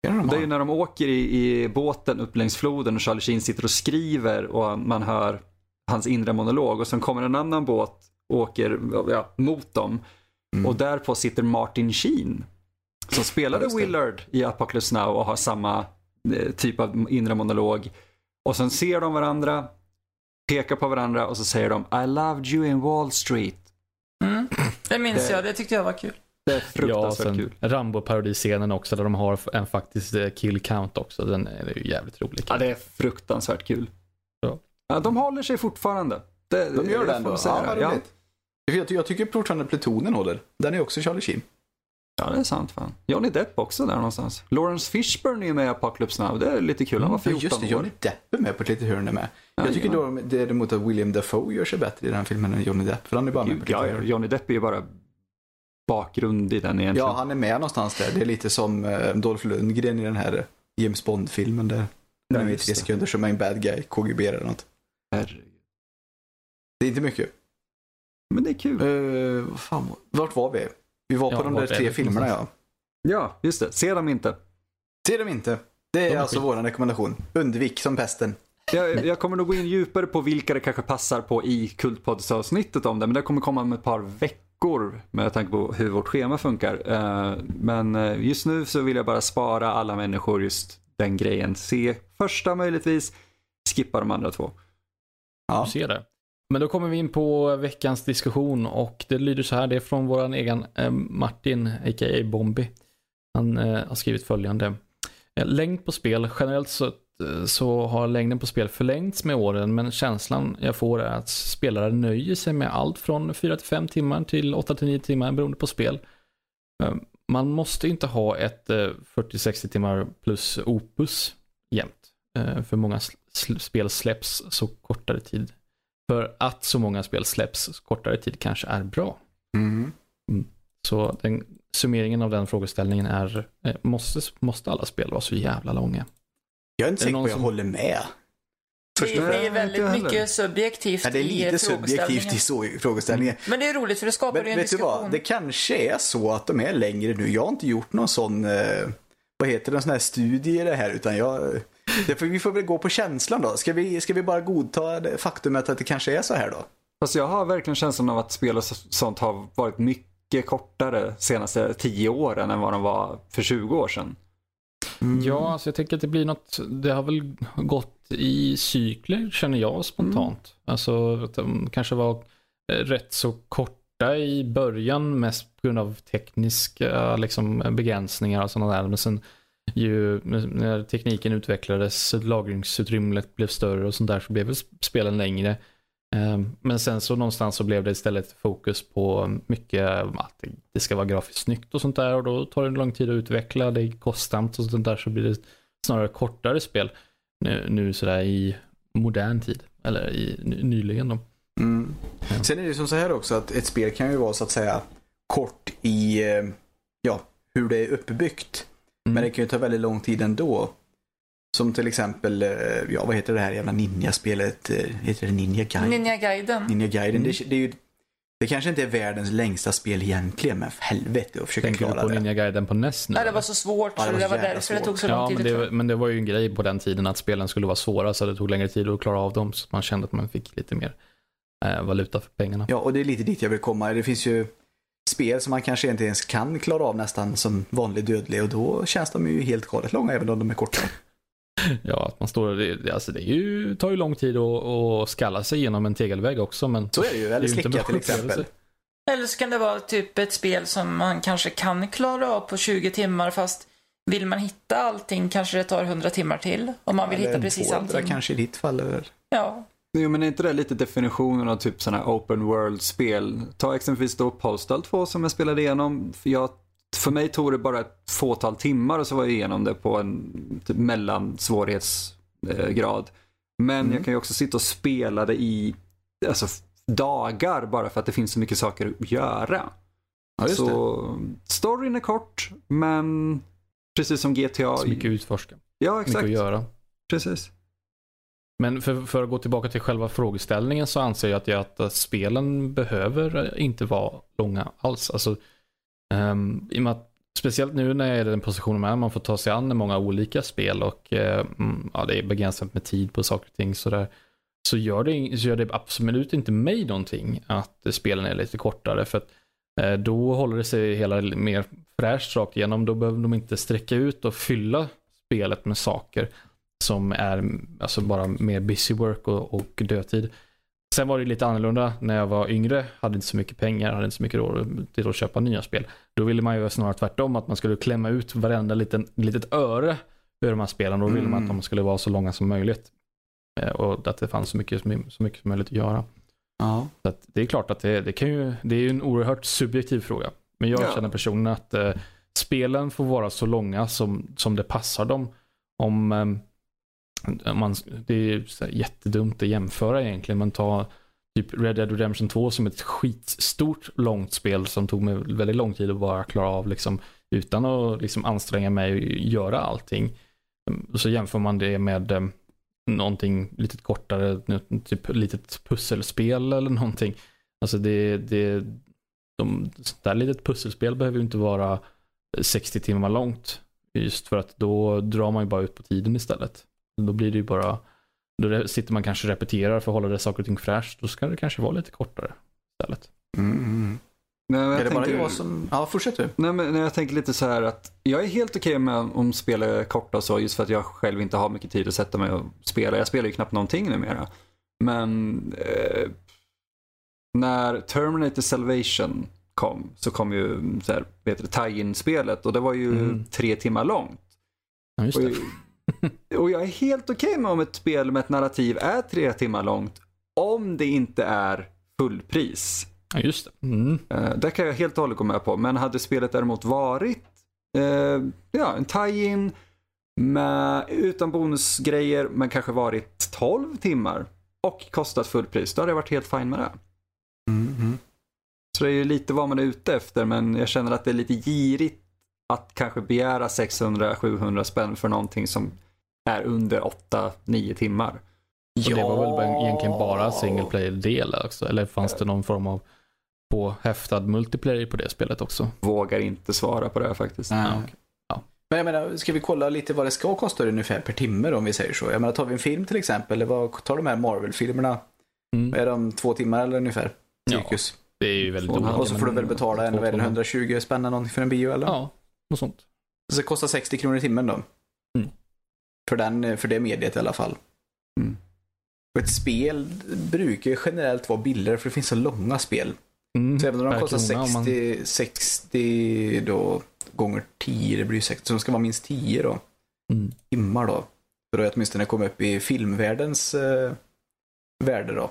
Ja, de Det är ju när de åker i, i båten upp längs floden och Charlie Sheen sitter och skriver och man hör hans inre monolog och sen kommer en annan båt och åker ja, mot dem. Mm. Och därpå sitter Martin Sheen som spelade Ja. Willard i Apocalypse Now och har samma eh, typ av inre monolog. Och sen ser de varandra, pekar på varandra och så säger de I loved you in Wall Street. Mm. Det minns Det- jag, det tyckte jag var kul. Det är Ja, fruktansvärt sen kul. Rambo-parodiscenen också där de har en faktiskt eh, kill count också. Den är ju jävligt rolig. Ja, det är fruktansvärt kul. Ja. Ja, de håller sig fortfarande. Det, De gör det ändå? säga Ja, vad ja. roligt. Jag, jag tycker fortfarande Plutonen håller. Den är också Charlie Sheen. ja, det är sant fan. Johnny Depp också där någonstans. Lawrence Fishburne är ju med i Apocalypse Now. Det är lite kul. Han var Ja, 14 just det, år. Johnny Depp är med på ett litet hörn med. Jag tycker Ja, då däremot att William Dafoe gör sig bättre i den filmen än Johnny Depp. För han är bara med på Ja, ja. Johnny Depp är ju bara bakgrund i den egentligen. Ja, han är med någonstans där. Det är lite som eh, Dolph Lundgren i den här James Bond-filmen där. Han är i tre sekunder som är en bad guy, KGB eller något. Herregud. Det är inte mycket. Men det är kul. Uh, vad fan, vart var vi? Vi var Ja, på de där tre filmerna ja. Ja, just det. Se dem inte. Se dem inte. Det är, är alltså vår rekommendation. Undvik som pesten. Jag, jag kommer nog gå in djupare på vilka det kanske passar på i Kultpoddsavsnittet om det, men det kommer komma om ett par veckor med tanke på hur vårt schema funkar. Eh, Men eh, just nu så vill jag bara spara alla människor just den grejen. Se första möjligtvis, skippa de andra två. Ja. Du ser det. Men då kommer vi in på veckans diskussion och det lyder så här. Det är från våran egen eh, Martin, a.k.a. Bombi. Han eh, har skrivit följande. Eh, längd på spel. Generellt så, så har längden på spel förlängts med åren men känslan jag får är att spelare nöjer sig med allt från 4 till 5 timmar till 8 till 9 timmar beroende på spel. Man måste inte ha ett 40-60 timmar plus opus jämt. För många spel släpps så kortare tid. För att så många spel släpps kortare tid kanske är bra. Mm. Så den, summeringen av den frågeställningen är, eh, måste, måste alla spel vara så jävla långa? Jag är inte säker på någon att jag som- håller med. Det, det är väldigt mycket subjektivt Ja, det är i lite subjektivt i frågeställningen. så- frågeställningen. Men det är roligt för det skapar Men ju en vet du diskussion. vad? Det kanske är så att de är längre nu. Jag har inte gjort någon sån, eh, vad heter det, en sån här studie i det här. Utan jag, får, vi får väl gå på känslan då. Ska vi, ska vi bara godta det faktumet att det kanske är så här då? Fast jag har verkligen känslan av att spel och så- sånt har varit mycket kortare senaste tio åren än vad de var för 20 år sedan. Ja, alltså jag tänker att det blir något, det har väl gått i cykler känner jag spontant. Alltså att de kanske var eh, rätt så korta i början mest på grund av tekniska liksom, begränsningar och sådana där. Men sen ju när tekniken utvecklades, lagringsutrymmet blev större och sånt där så blev spelen längre. Eh, Men sen så någonstans så blev det istället fokus på mycket att det- ska vara grafiskt snyggt och sånt där och då tar det lång tid att utveckla, det är kostsamt och sånt där så blir det snarare kortare spel nu, nu sådär i modern tid. Eller i ny- nyligen då. Mm. Ja. Sen är det som så här också att ett spel kan ju vara så att säga kort i eh, ja, hur det är uppbyggt. Mm. Men det kan ju ta väldigt lång tid ändå. Som till exempel, eh, ja vad heter det här jävla ninja-spelet? Eh, Heter det Ninja Gaiden? Ninja Gaiden. Ninja Gaiden. Mm. Det, det, är ju, det kanske inte är världens längsta spel egentligen, men för helvete att försöka Tänker du klara på det. Ninja Guiden på NES nu? Nej, det var så svårt Ja, det så var det var därför det svårt. tog så lång Ja, tid. men det, men det var ju en grej på den tiden att spelen skulle vara svåra så det tog längre tid att klara av dem så man kände att man fick lite mer eh, valuta för pengarna. Ja, och det är lite dit jag vill komma. Det finns ju spel som man kanske inte ens kan klara av nästan som vanlig dödlig och då känns de ju helt galet långa även om de är korta. (laughs) Ja, att man står, det, alltså det ju, tar ju lång tid att, att skalla sig igenom en tegelvägg också men Så är det ju. Eller slicka till exempel. Eller så kan det vara typ ett spel som man kanske kan klara av på 20 timmar fast vill man hitta allting kanske det tar 100 timmar till. Om man vill Eller hitta precis 200 allting. kanske i ditt fall. Eller? Ja. Jo, men är inte det lite definitionen av typ sådana här open world-spel? Ta exempelvis då Postal 2 som jag spelade igenom. För, jag, för mig tog det bara ett fåtal timmar och så var jag igenom det på en typ mellansvårighetsgrad. Men Mm. jag kan ju också sitta och spela det i alltså, dagar bara för att det finns så mycket saker att göra. Ja, just det. så storyn är kort, men precis som GTA. Så mycket att utforska. Ja, Mycket exakt. att göra. Precis. Men för, för att gå tillbaka till själva frågeställningen så anser jag att, jag att spelen behöver inte vara långa alls. Alltså, um, i och med att, speciellt nu när jag är i den positionen med man får ta sig an många olika spel och um, ja, det är begränsat med tid på saker och ting. Sådär. så, gör det, så gör det absolut inte mig någonting att spelen är lite kortare. För att uh, då håller det sig hela mer fräscht rakt igenom. Då behöver de inte sträcka ut och fylla spelet med saker som är alltså bara mer busy work och, och dödtid. Sen var det lite annorlunda när jag var yngre, hade inte så mycket pengar, hade inte så mycket råd till att köpa nya spel. Då ville man ju snarare tvärtom, att man skulle klämma ut varenda liten, litet öre ur de här spelen. Då ville man att Mm. de skulle vara så långa som möjligt. Eh, Och att det fanns så mycket, så mycket som möjligt att göra. Ja. Så att det är klart att det, det kan ju, det är ju en oerhört subjektiv fråga. Men jag Ja. känner personligen att eh, spelen får vara så långa som, som det passar dem. Om, eh, om man, det är så här jättedumt att jämföra egentligen, men ta typ Red Dead Redemption 2 som ett skitstort långt spel som tog mig väldigt lång tid att bara klara av liksom, utan att liksom, anstränga mig och göra allting. Mm, och så jämför man det med eh, någonting lite kortare, typ litet pusselspel eller någonting. Alltså det, det de, sånt där litet pusselspel behöver ju inte vara 60 timmar långt. Just för att då drar man ju bara ut på tiden istället. Då blir det ju bara, då sitter man kanske och repeterar för att hålla det saker och ting fräscht. Då ska det kanske vara lite kortare istället. Mm. Nej, men jag Är det bara tänker- jag som... Ja, fortsätt du. Nej, men jag tänker lite så här att jag är helt okej med om spel är korta och så, just för att jag själv inte har mycket tid att sätta mig och spela. Jag spelar ju knappt någonting numera. Men eh, när Terminator Salvation kom så kom ju så här, heter det, tie-in-spelet och det var ju Mm. tre timmar långt. Ja, just Och, det. (laughs) och jag är helt okej med om ett spel med ett narrativ är tre timmar långt om det inte är fullpris. Ja, just det. Mm. Eh, det kan jag helt och hållet gå med på. Men hade spelet däremot varit eh, ja, en tie-in med, utan bonusgrejer men kanske varit 12 timmar och kostat fullpris, då hade jag varit helt fine med det. Mm, Så det är ju lite vad man är ute efter men jag känner att det är lite girigt att kanske begära 600-700 spänn för någonting som är under 8-9 timmar. Och det var väl egentligen bara single player-del också? Eller fanns det någon form av påhäftad multiplayer på det spelet också? Vågar inte svara på det här faktiskt. Nej. Ja, okej. Ja. Men jag menar, ska vi kolla lite vad det ska kosta ungefär per timme då, om vi säger så? Jag menar, tar vi en film till exempel, eller vad tar de här Marvel-filmerna? Mm. Är de två timmar eller ungefär? Ja. Cirkus. Det är ju väldigt olika. och så får du väl betala en, två, vad är det, två och en halv. 120 spänn eller någonting för en bio eller? Ja, något sånt. Så det kostar 60 kronor i timmen då. Mm. För, den, för det mediet i alla fall. Mm. Och ett spel brukar ju generellt vara billigare för det finns så långa spel. Mm, Så även om de kostar krona, om man- 60, 60 då, gånger 10, det blir ju 60, så de ska vara minst 10 då. Mm. Timmar då. För att åtminstone komma upp i filmvärldens eh, värde då.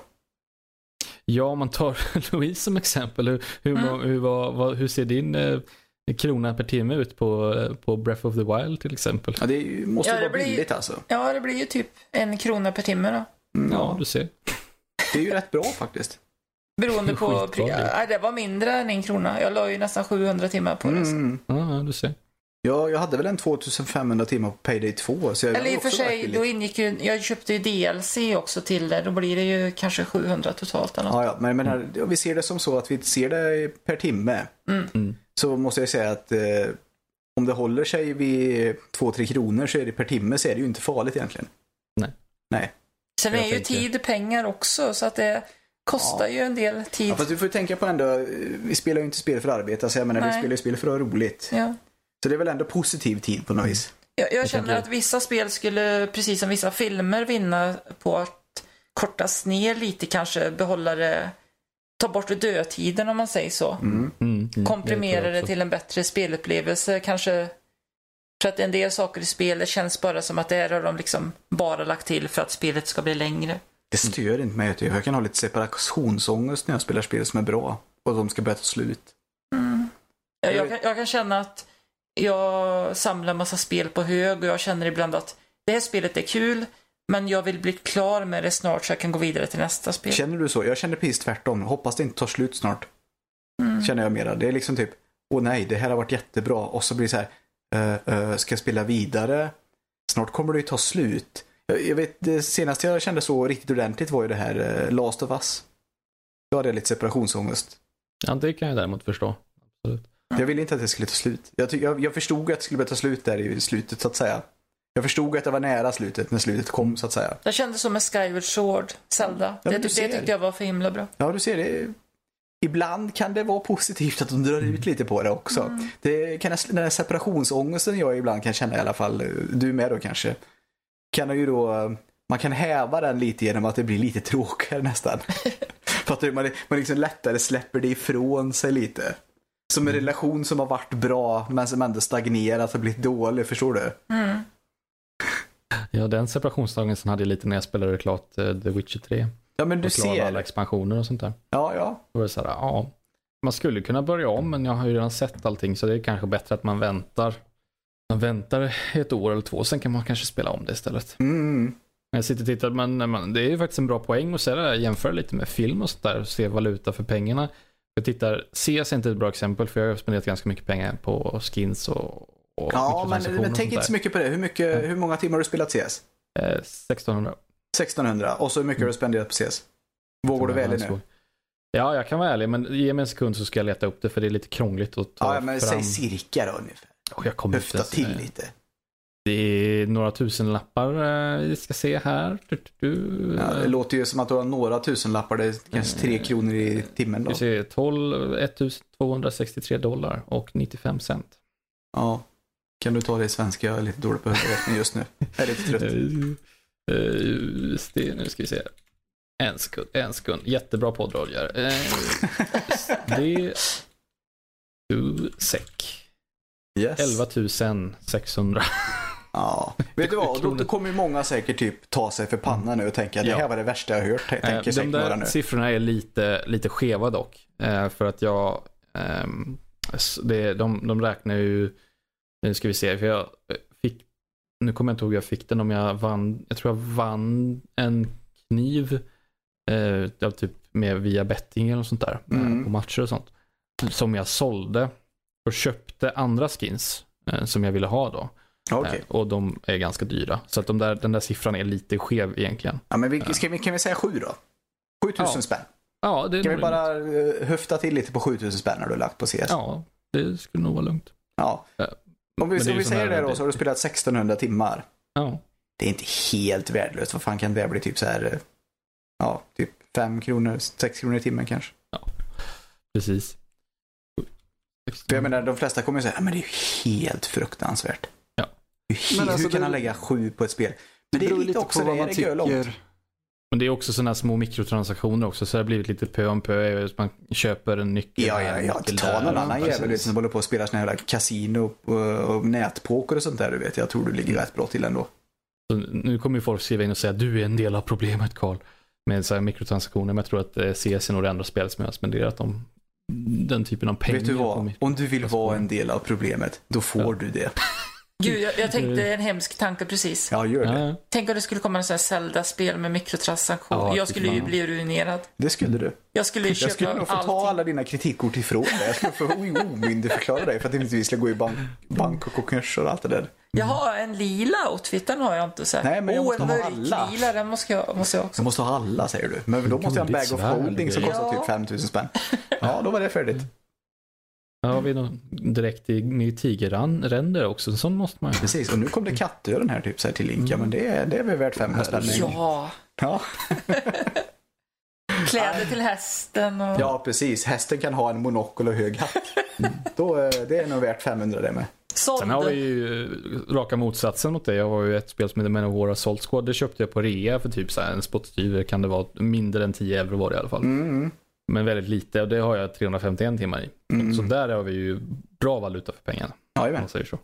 Ja, om man tar (laughs) Louise som exempel. Hur, hur, Mm. hur, vad, vad, hur ser din eh, krona per timme ut på, på Breath of the Wild till exempel? Ja, det måste Ja, det vara blir- billigt alltså. Ja, det blir ju typ en krona per timme då. Mm, Ja, ja, du ser. det är ju rätt bra faktiskt. Beroende på... Nej, det var mindre än en krona. Jag la ju nästan 700 timmar på det. Mm. Ja, ja, du ser. Ja, jag hade väl en 2500 timmar på Payday 2. Så jag Eller i och för sig, då ingick ju... Jag köpte ju DLC också till det. Då blir det ju kanske 700 totalt eller något. Ja, ja, men jag menar, ja, vi ser det som så att vi ser det per timme. Mm. Så måste jag säga att eh, om det håller sig vid 2-3 kronor så är det per timme så är det ju inte farligt egentligen. Nej. Nej. Sen Jag är ju tänker- tid pengar också, så att det kostar ju en del tid. Ja, fast du får ju tänka på ändå, vi spelar ju inte spel för att arbeta, så jag menar, vi Nej. spelar ju spel för att ha roligt. Ja. Så det är väl ändå positiv tid på något vis. Jag, jag känner att vissa spel skulle, precis som vissa filmer, vinna på att kortas ner lite kanske, behålla det, ta bort dödtiden om man säger så. Mm. Mm, mm, Komprimera det också. till en bättre spelupplevelse kanske. För att en del saker i spelet känns bara som att det här har de liksom bara lagt till för att spelet ska bli längre. Det stör inte mig. Jag kan ha lite separationsångest när jag spelar spel som är bra och de ska börja ta slut. Mm. Jag, jag, kan, jag kan känna att jag samlar massa spel på hög och jag känner ibland att det här spelet är kul men jag vill bli klar med det snart så jag kan gå vidare till nästa spel. Känner du så? Jag känner precis tvärtom. Hoppas det inte tar slut snart. Mm. Känner jag mera. Det är liksom typ, åh nej, det här har varit jättebra. Och så blir det så här, uh, uh, ska jag spela vidare? Snart kommer det ju ta slut. Jag, jag vet, det senaste jag kände så riktigt ordentligt var ju det här uh, Last of Us. Då hade jag lite separationsångest. Ja, det kan jag däremot förstå. Absolut. Jag ville inte att det skulle ta slut. Jag, jag, jag förstod att det skulle börja ta slut där i slutet så att säga. Jag förstod att det var nära slutet när slutet kom så att säga. Jag kände som med Skyward Sword, Zelda. Ja, det, det tyckte jag var för himla bra. Ja, du ser det. Ibland kan det vara positivt att de drar ut lite på det också. Det kan, den här separationsångesten jag ibland kan känna i alla fall, du med då kanske, kan ju då, man kan häva den lite genom att det blir lite tråkigare nästan. (laughs) Fattar du? Man, man liksom lättare släpper det ifrån sig lite. Som en relation som har varit bra men som ändå stagnerat och blivit dålig, förstår du? Mm. Ja, den separationsdagen sen hade jag lite när jag spelade klart eh, The Witcher 3. Ja men du och klarade alla ser. expansioner och sånt där. Ja, ja. Då var det så här, ja, man skulle kunna börja om men jag har ju redan sett allting så det är kanske bättre att man väntar. Man väntar ett år eller två, sen kan man kanske spela om det istället. Mm. Jag sitter och tittar, men men det är ju faktiskt en bra poäng att säga det där, jämföra lite med film och sånt där och se valuta för pengarna. Jag tittar, CS är inte ett bra exempel för jag har spenderat ganska mycket pengar på skins och, och Ja, men, men tänk inte så mycket på det. Hur, mycket, hur många timmar har du spelat CS? Eh, 1600. 1600. Och så hur mycket har du spenderat på CS? Vågar du vara ärlig nu? Ja, jag kan vara ärlig, men ge mig en sekund så ska jag leta upp det för det är lite krångligt att ta Ja, men fram. säg cirka då ungefär. Och jag kommer Höfta inte- till lite. Det är några tusen lappar eh, vi ska se här. Du, du. Ja, det låter ju som att du har några tusenlappar. Det är kanske tre kronor i timmen då. Vi ser 12, 1263 dollar och 95 cent. Ja. Kan du ta det i svenska? Jag är lite dålig på huvudräkning just nu. Jag är lite trött. (laughs) Eh, det, nu ska vi se. En sekund, en sekund. Jättebra podd Roger. Eh, (laughs) det... Du, säck. Yes. 11 600. Ja. Vet du vad? Då, då kommer många säkert typ ta sig för pannan nu och tänka det Ja. här var det värsta jag hört. Eh, Tänker De där nu. siffrorna är lite, lite skeva dock. Eh, för att jag, ehm, det, de, de räknar ju, nu ska vi se, för jag eh, fick, nu kommer jag inte ihåg hur jag fick den om jag vann, jag tror jag vann en kniv, eh, typ med via betting eller något sånt där, eh, Mm. på matcher och sånt. Som jag sålde och köpte andra skins eh, som jag ville ha då. Eh, och de är ganska dyra. Så att de där, den där siffran är lite skev egentligen. Ja, men vi, vi, kan vi säga sju då? 7000 Ja. spänn. Ja, det är Kan vi bara uh, höfta till lite på 7000 spänn när du lagt på CS? Ja, det skulle nog vara lugnt. Ja. Ja. Om vi, det om vi säger det då så har du spelat 1600 timmar. Ja, Det är inte helt värdelöst. Vad fan kan det bli? Typ så här, ja, typ 5 kronor, 6 kronor i timmen kanske. precis. För jag menar, de flesta kommer ju säga, "Ja, men det är ju helt fruktansvärt. Ja. Hur, alltså, hur kan det- han lägga sju på ett spel? Men det är beror lite också det, är det gör långt. Men det är också sådana små mikrotransaktioner också, så det har blivit lite pö om pö. Man köper en nyckel Ja, ja, ja. nyckel Ta någon annan jävel som håller på att spela såna här kasino och, och nätpoker och sånt där. Du vet. Jag tror du ligger rätt bra till ändå. Så nu kommer ju folk skriva in och säga du är en del av problemet Karl. Med så här mikrotransaktioner, men jag tror att eh, CS är nog det enda spelet som jag har spenderat om den typen av pengar. vet du vad? Om du vill vara en del av problemet, då får Ja. du det. Gud, jag, jag tänkte en hemsk tanke precis. Ja, gör det. Tänk om det skulle komma en sån här Zelda-spel med mikrotransaktion. Ja, jag skulle ju bli ruinerad. Det skulle du. Jag skulle ju köpa Jag skulle nog få ta allting. alla dina kritikkort ifrån dig. Jag skulle få omyndigförklara dig för att inte vi ska gå i bank, bank och konkurs och allt det där. Jag har en lila outfit, den har jag inte sett. Nej, men jag oh, måste en ha alla. lila, den måste jag, måste jag också. Så måste ha alla säger du. Men då måste jag ha en bag of holding som kostar Ja. typ 5000 spänn. Ja, då var det färdigt. Ja, har vi någon direkt i, med tigerränder också, sån måste man ju. Precis, och nu kom det kattöron här typ så här till Link. Ja, men det, är- det är väl värt 500 spänn. en gång. Ja, Ja. (laughs) kläder till hästen och... ja, precis. Hästen kan ha en monokel och hög hatt. Då, eh, det är nog värt 500 det med. Sen har Såld. vi ju eh, raka motsatsen mot det. Jag har ju ett spel som heter Men of War Assault Squad. Det köpte jag på rea för typ så här en spottstyver kan det vara. Mindre än 10 euro var det i alla fall. Mm. Men väldigt lite och det har jag 351 timmar i. Mm. Så där har vi ju bra valuta för pengarna. Om Jajamän. man säger så.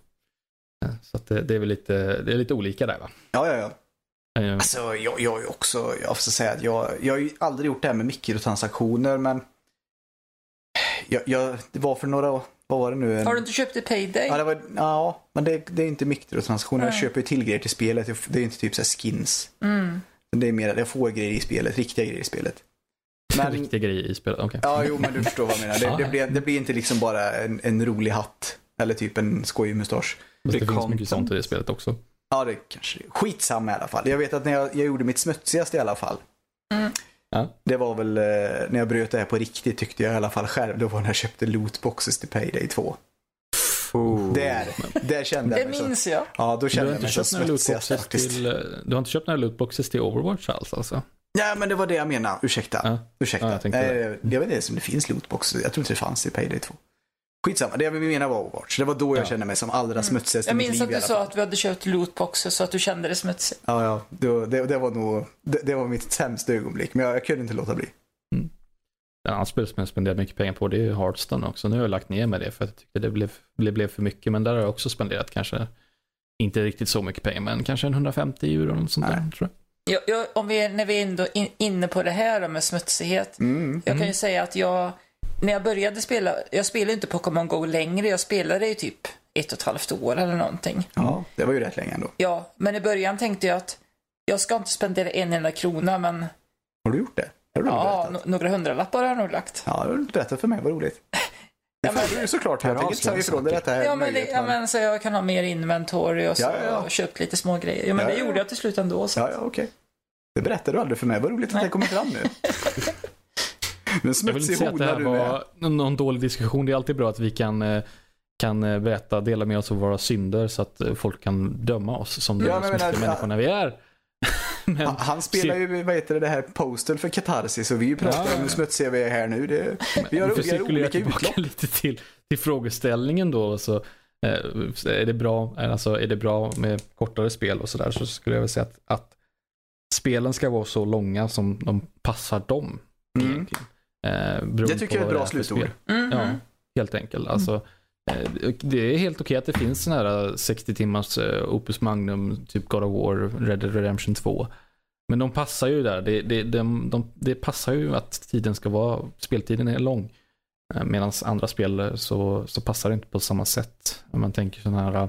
Så att det, det är väl lite, det är lite olika där va? Ja, ja, ja. Alltså, jag, jag är ju också, jag får säga att jag, jag har ju aldrig gjort det här med mikrotransaktioner, men jag, jag, det var för några, vad var det nu? En, Har du inte köpt det Payday? Ja, det var, ja, men det, det är inte mikrotransaktioner. Jag köper ju till grejer till spelet. Det är inte typ så här skins. Mm. Det är mer, jag får grejer i spelet, riktiga grejer i spelet. (laughs) Men, Riktiga grejer i spelet, okej. ja, jo, men du förstår vad jag menar. Det, det, blir, det blir inte liksom bara en, en rolig hatt. Eller typ en skojig mustasch. Det det finns content. mycket sånt i det spelet också. Ja, det kanske det är. Skitsamma i alla fall. Jag vet att när jag, jag gjorde mitt smutsigaste i alla fall. Mm. Ja. Det var väl eh, när jag bröt det här på riktigt tyckte jag i alla fall själv. Då var när jag köpte lootboxes till Payday 2. Oh. Där, där kände Det jag mig så. minns jag. Ja, då kände mig till, eh, du har inte köpt några lootboxes till Overwatch alls alltså? Ja, men det var det jag menade. Ursäkta. Ja. Ursäkta. Ja, jag tänkte Nej, jag vet inte ens om det finns lootboxes. Jag tror inte det fanns i Payday 2. Skitsamma, det jag menar var Overwatch. Det var då jag Ja. kände mig som allra smutsigast Jag i mitt minns liv att du sa fall. att vi hade köpt lootboxes så att du kände det smutsigt. Ja, ja. Det, det, det var nog, det, det var mitt sämsta ögonblick. Men jag, jag kunde inte låta bli. En annan spel som jag spenderat mycket pengar på det är Hearthstone också. Nu har jag lagt ner med det för att jag tyckte det blev, det blev för mycket. Men där har jag också spenderat kanske, inte riktigt så mycket pengar, men kanske en 150 euro eller något sånt där Nej. tror jag. Jag, jag, om vi, är- när vi är ändå in, inne på det här då med smutsighet. Mm. Jag kan ju säga att jag, när jag började spela, jag spelar inte Pokémon Go längre. Jag spelade i typ ett och ett halvt år eller någonting. Ja, det var ju rätt länge ändå. Ja, men i början tänkte jag att jag ska inte spendera en enda krona, men Har du gjort det? Har du ja, berättat? no- några hundralappar har jag nog lagt. Ja, du har berättat för mig. Vad roligt. Ja, men- du ju såklart. Jag Här tänker inte säga ifrån dig detta här. Ja, men, det, ja, men så jag kan ha mer inventory och så Ja, ja, ja. och köpt lite små grejer. Ja, men Ja, det ja, gjorde ja. jag till slut ändå. Så. Ja, ja, okej. Det berättade du aldrig för mig. Vad roligt att Nej. det kommer fram nu. (laughs) Men Jag vill inte säga att det här du med. var någon, dålig diskussion. Det är alltid bra att vi kan, eh, kan eh, berätta, dela med oss av våra synder så att eh, folk kan döma oss som de Ja, jag smutsiga människorna vi är. Men, Han, han spelar ju, vad heter det, det här Postal för Katarsis och vi pratar Ja, om hur smutsiga vi är här nu. Det, vi har, vi har olika utlopp. lite till, till frågeställningen då. Så, eh, är, det bra, alltså, är det bra med kortare spel och sådär så skulle jag väl säga att, att spelen ska vara så långa som de passar dem. Mm. Eh, Det tycker jag är ett bra slutord. spel. Mhm. Ja, helt enkelt. Alltså, eh, Eh, det är helt okej att det finns sådana här eh, 60 timmars eh, Opus Magnum, typ God of War, Red Dead Redemption 2. Men de passar ju där. Det, det, de, de, det passar ju att tiden ska vara, speltiden är lång. Medan andra spel så, så passar det inte på samma sätt. Om man tänker sådana här,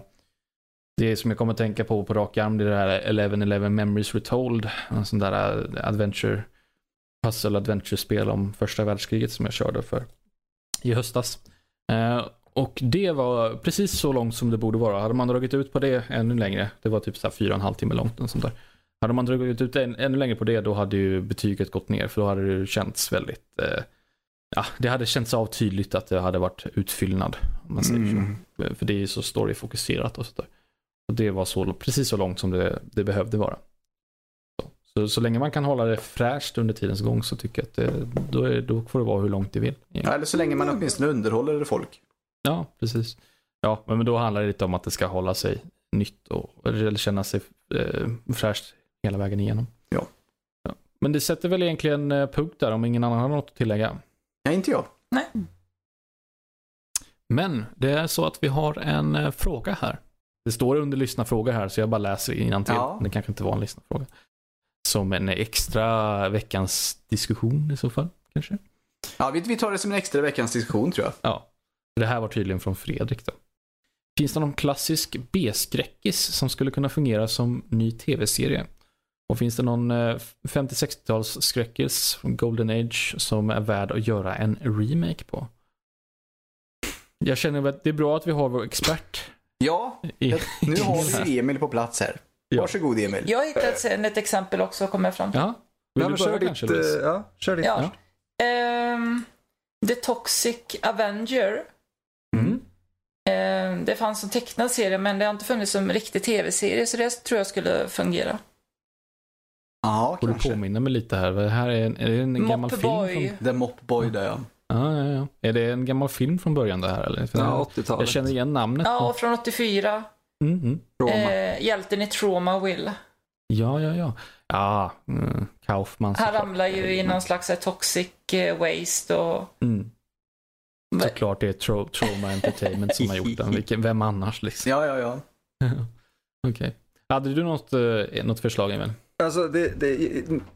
det som jag kommer att tänka på på rak arm, det är det här 11 11 Memories Retold. En sån där adventure, puzzle adventure-spel om första världskriget som jag körde för i höstas. Eh, och det var precis så långt som det borde vara. Hade man dragit ut på det ännu längre, det var typ så här fyra och en halv timme långt. Och sånt där. Hade man dragit ut än, ännu längre på det, då hade ju betyget gått ner. För då hade det känts väldigt, eh, ja, det hade känts av tydligt att det hade varit utfyllnad. Om man säger Mm. så. För det är ju så storyfokuserat och sådär. Och det var så, precis så långt som det, det behövde vara. Så, så, så länge man kan hålla det fräscht under tidens gång så tycker jag att det, då, är, då får det vara hur långt det vill. Ja, eller så länge man åtminstone underhåller folk. Ja, precis. Ja, men då handlar det lite om att det ska hålla sig nytt och eller känna sig eh, fräscht hela vägen igenom. Ja. ja. Men det sätter väl egentligen eh, punkt där om ingen annan har något att tillägga. Nej, inte jag. Men det är så att vi har en eh, fråga här. Det står under lyssna fråga här så jag bara läser innantill. Ja. Det kanske inte var en lyssna fråga. Som en extra veckans diskussion i så fall. Kanske. Ja, vi, vi tar det som en extra veckans diskussion tror jag. Ja. Det här var tydligen från Fredrik då. Finns det någon klassisk B-skräckis som skulle kunna fungera som ny tv-serie? Och finns det någon eh, 50-60-tals skräckis från Golden Age som är värd att göra en remake på? Jag känner att det är bra att vi har vår expert Ja, i, nu har vi Emil på plats här. Varsågod Emil. Jag har hittat sen ett exempel också, kommer jag fram till. Ja, vill Ja, du börja kanske ditt, eh, ja, kör ditt Ja. Ehm, The Toxic Avenger. Ehm, det fanns en tecknad serie, men det har inte funnits som riktig tv-serie, så det tror jag skulle fungera. Ja, Får du kanske. påminna mig lite här. Det här är en, är det en gammal film? Mopboy. Från, The Mop Boy där ja. ja, ja, ja. Är det en gammal film från början det här eller? Ja, jag 80-talet. känner igen namnet. Ja, från 84. Mm, mm. Eh, hjälten i Trauma Will. Ja, ja, ja. Ja, mm, Kaufman Han ramlar ju i någon slags eh, toxic eh, waste och... Mm. Såklart det är Tro- Trauma Entertainment som har gjort den. Vilken, vem annars liksom? Ja, ja, ja. (laughs) Okej. Hade du något, eh, något förslag Emil? Alltså, det, det,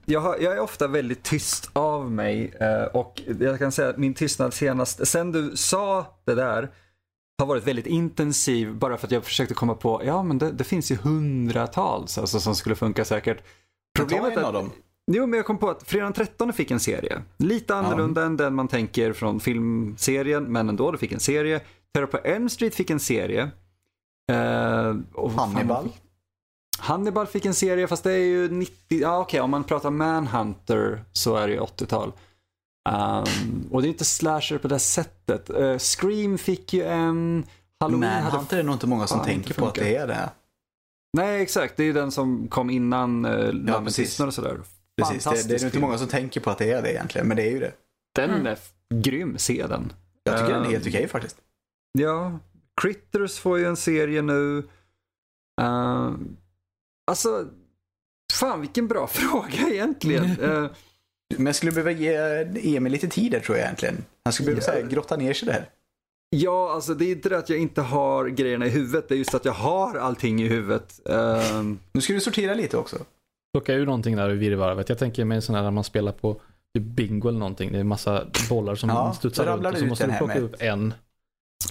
jag, har, jag är ofta väldigt tyst av mig eh, och jag kan säga att min tystnad senast, sen du sa det där, har varit väldigt intensiv bara för att jag försökte komma på, ja men det, det finns ju hundratals alltså, som skulle funka säkert. Problemet en är av dem. Jo, men jag kom på att Fredag den 13 fick en serie. Lite annorlunda än den man tänker från filmserien, men ändå, det fick en serie. Terror på Elm Street fick en serie. Eh, och vad fan Hannibal. fick- Hannibal fick en serie, fast det är ju 90, ja okej, om man pratar Manhunter så är det ju 80-tal. Um, och det är inte slasher på det sättet. Eh, Scream fick ju en, Halloween hade Manhunter är nog inte många som fan tänker på att det är det. Nej, exakt. Det är ju den som kom innan uh, Lammet precis. tystnad och sådär. Precis, det, det är nog inte många som tänker på att det är det egentligen, men det är ju det. Den Mm. är grym, se den. Jag tycker den är Ehm, helt okej faktiskt. Ja, Critters får ju en serie nu. Uh, alltså, fan vilken bra (laughs) fråga egentligen. Eh, Men jag skulle behöva ge Emil lite tid där tror jag egentligen. Han skulle behöva Ja. så här, grotta ner sig där. ja, alltså det är inte det att jag inte har grejerna i huvudet. Det är just att jag har allting i huvudet. Eh, Nu ska du sortera lite också. Plocka ur någonting där ur virrvarvet. Jag tänker mig sån här när man spelar på typ bingo eller någonting. Det är massa bollar som Ja, studsar runt och så måste du plocka med- upp en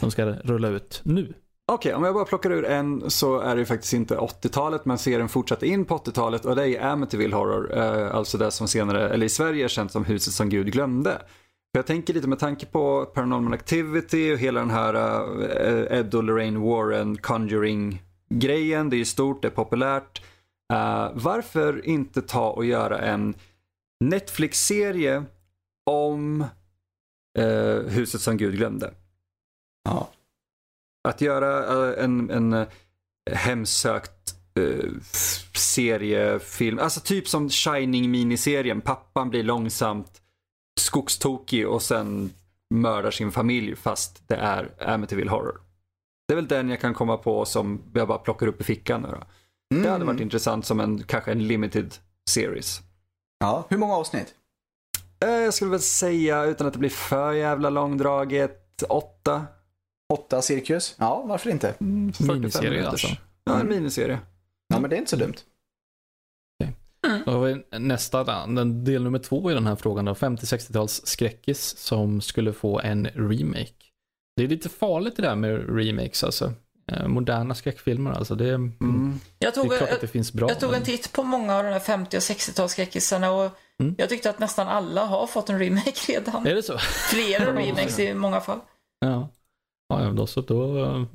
som ska rulla ut nu. Okej, om jag bara plockar ur en så är det ju faktiskt inte 80-talet men serien fortsatte in på 80-talet och det är Amityville Horror. Eh, alltså det som senare, eller i Sverige är känt som Huset som Gud glömde. Jag tänker lite med tanke på Paranormal Activity och hela den här uh, Ed och Lorraine Warren Conjuring-grejen. Det är ju stort, det är populärt. Eh, varför inte ta och göra en Netflix-serie om eh, Huset som Gud glömde? Ja. Att göra eh, en, en hemsökt seriefilm, alltså typ som Shining miniserien. Pappan blir långsamt skogstokig och sen mördar sin familj fast det är Amityville Horror. Det är väl den jag kan komma på som jag bara plockar upp i fickan nu då. Det hade Mm. varit intressant som en, kanske en limited series. Ja, hur många avsnitt? Eh, Jag skulle väl säga, utan att det blir för jävla långdraget, åtta. Åtta cirkus? Ja, varför inte? Mm, 45 Miniserie alltså. Ja, en Mm. miniserie. Ja, men det är inte så dumt. Då har vi nästa, den, del nummer två i den här frågan då. 50-60-tals skräckis som skulle få en remake. Det är lite farligt det där med remakes alltså. Eh, Moderna skräckfilmer alltså. Det, är- Mm. Jag det tog, är klart att det finns bra. jag tog en titt på många av de här 50 och 60-talsskräckisarna och Mm. jag tyckte att nästan alla har fått en remake redan. Är det så? Flera (laughs) remakes i många fall. Ja. Ja, då så. Då,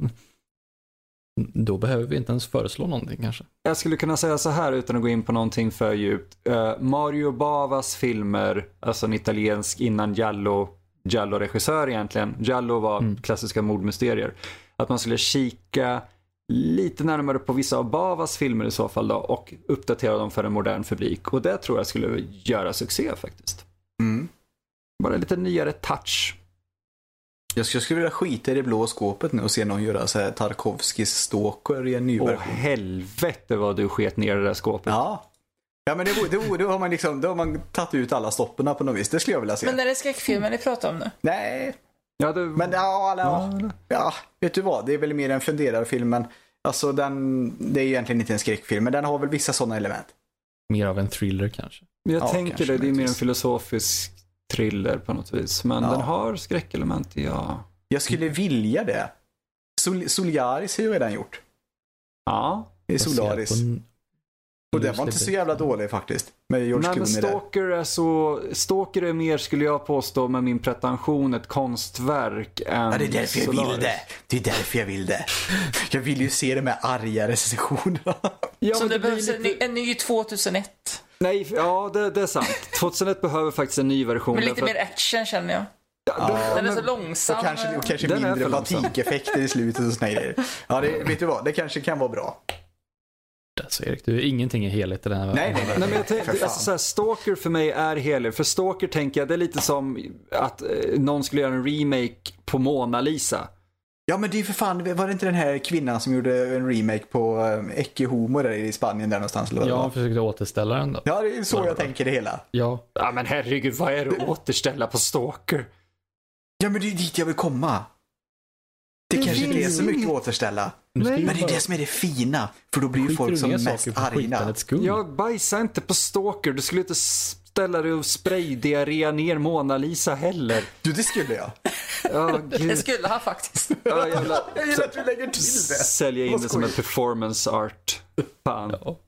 då behöver vi inte ens föreslå någonting kanske. Jag skulle kunna säga så här utan att gå in på någonting för djupt. Eh, Mario Bavas filmer, alltså en italiensk innan Giallo, Giallo-regissör egentligen. Giallo var Mm. klassiska mordmysterier. Att man skulle kika lite närmare på vissa av Bavas filmer i så fall då och uppdatera dem för en modern publik. Och det tror jag skulle göra succé faktiskt. Mm. Bara lite nyare touch. Jag skulle, jag skulle vilja skita i det blå skåpet nu och se någon göra så här Tarkovskis Stalker i en ny Åh version. helvete vad du sket ner det där skåpet. Ja. Ja men det, det, då har man liksom, då har man tagit ut alla stopporna på något vis. Det skulle jag vilja se. Men är det skräckfilmer ni pratar om nu? Nej, Ja, det... men ja, alla, Ja, ja, eller? ja, vet du vad? Det är väl mer en funderarfilm men alltså den, det är egentligen inte en skräckfilm men den har väl vissa sådana element. Mer av en thriller kanske. Jag Ja, tänker kanske det, det är mer en filosofisk thriller på något vis. Men Ja. den har skräckelement, ja. Jag skulle vilja det. Sol, Soliaris har ju redan gjort. Ja. Det är Solaris. på Och den var inte så jävla dålig faktiskt. Med George Nej, men Clooney där. Stalker är så, Stalker är mer, skulle jag påstå med min pretension, ett konstverk än Ja, det är därför jag Solaris. vill det. Det är därför jag vill det. Jag vill ju se de här arga recensionerna. Ja, Så men det, blir behövs en, ny, lite... en ny 2001. Nej, ja det, det är sant. 2001 behöver faktiskt en ny version. Med lite mer action känner jag. Ja, den- Den är men- så långsam. Och kanske, och kanske Den är mindre batikeffekter i slutet och såna grejer. Ja, det, vet du vad? Det kanske kan vara bra. Alltså Erik, du är ingenting i helhet i den här Nej, nej, nej. Nej, men jag alltså, så här, Stalker för mig är helig. För Stalker tänker jag, det är lite som att eh, någon skulle göra en remake på Mona Lisa. Ja, men det är ju för fan, var det inte den här kvinnan som gjorde en remake på um, Ecce Homo där i Spanien där någonstans? Eller vad Jag var? försökte återställa den då. Ja, det är så jag tänker det hela. Ja, Ja men herregud, vad är det att återställa på Stalker? Ja, men det är dit jag vill komma. Det Det kanske inte är så mycket att återställa. Nej. Men det är det som är det fina. För då blir ju folk som mest arga. Jag bajsar inte på Stalker. Du skulle inte ställa dig och spraydiarré ner Mona Lisa heller. Du, det skulle jag. Ja, (laughs) Det skulle han faktiskt. Ja, jävla... (laughs) Jag gillar att du lägger till det. Sälja in det som en performance art. Fan. Ja.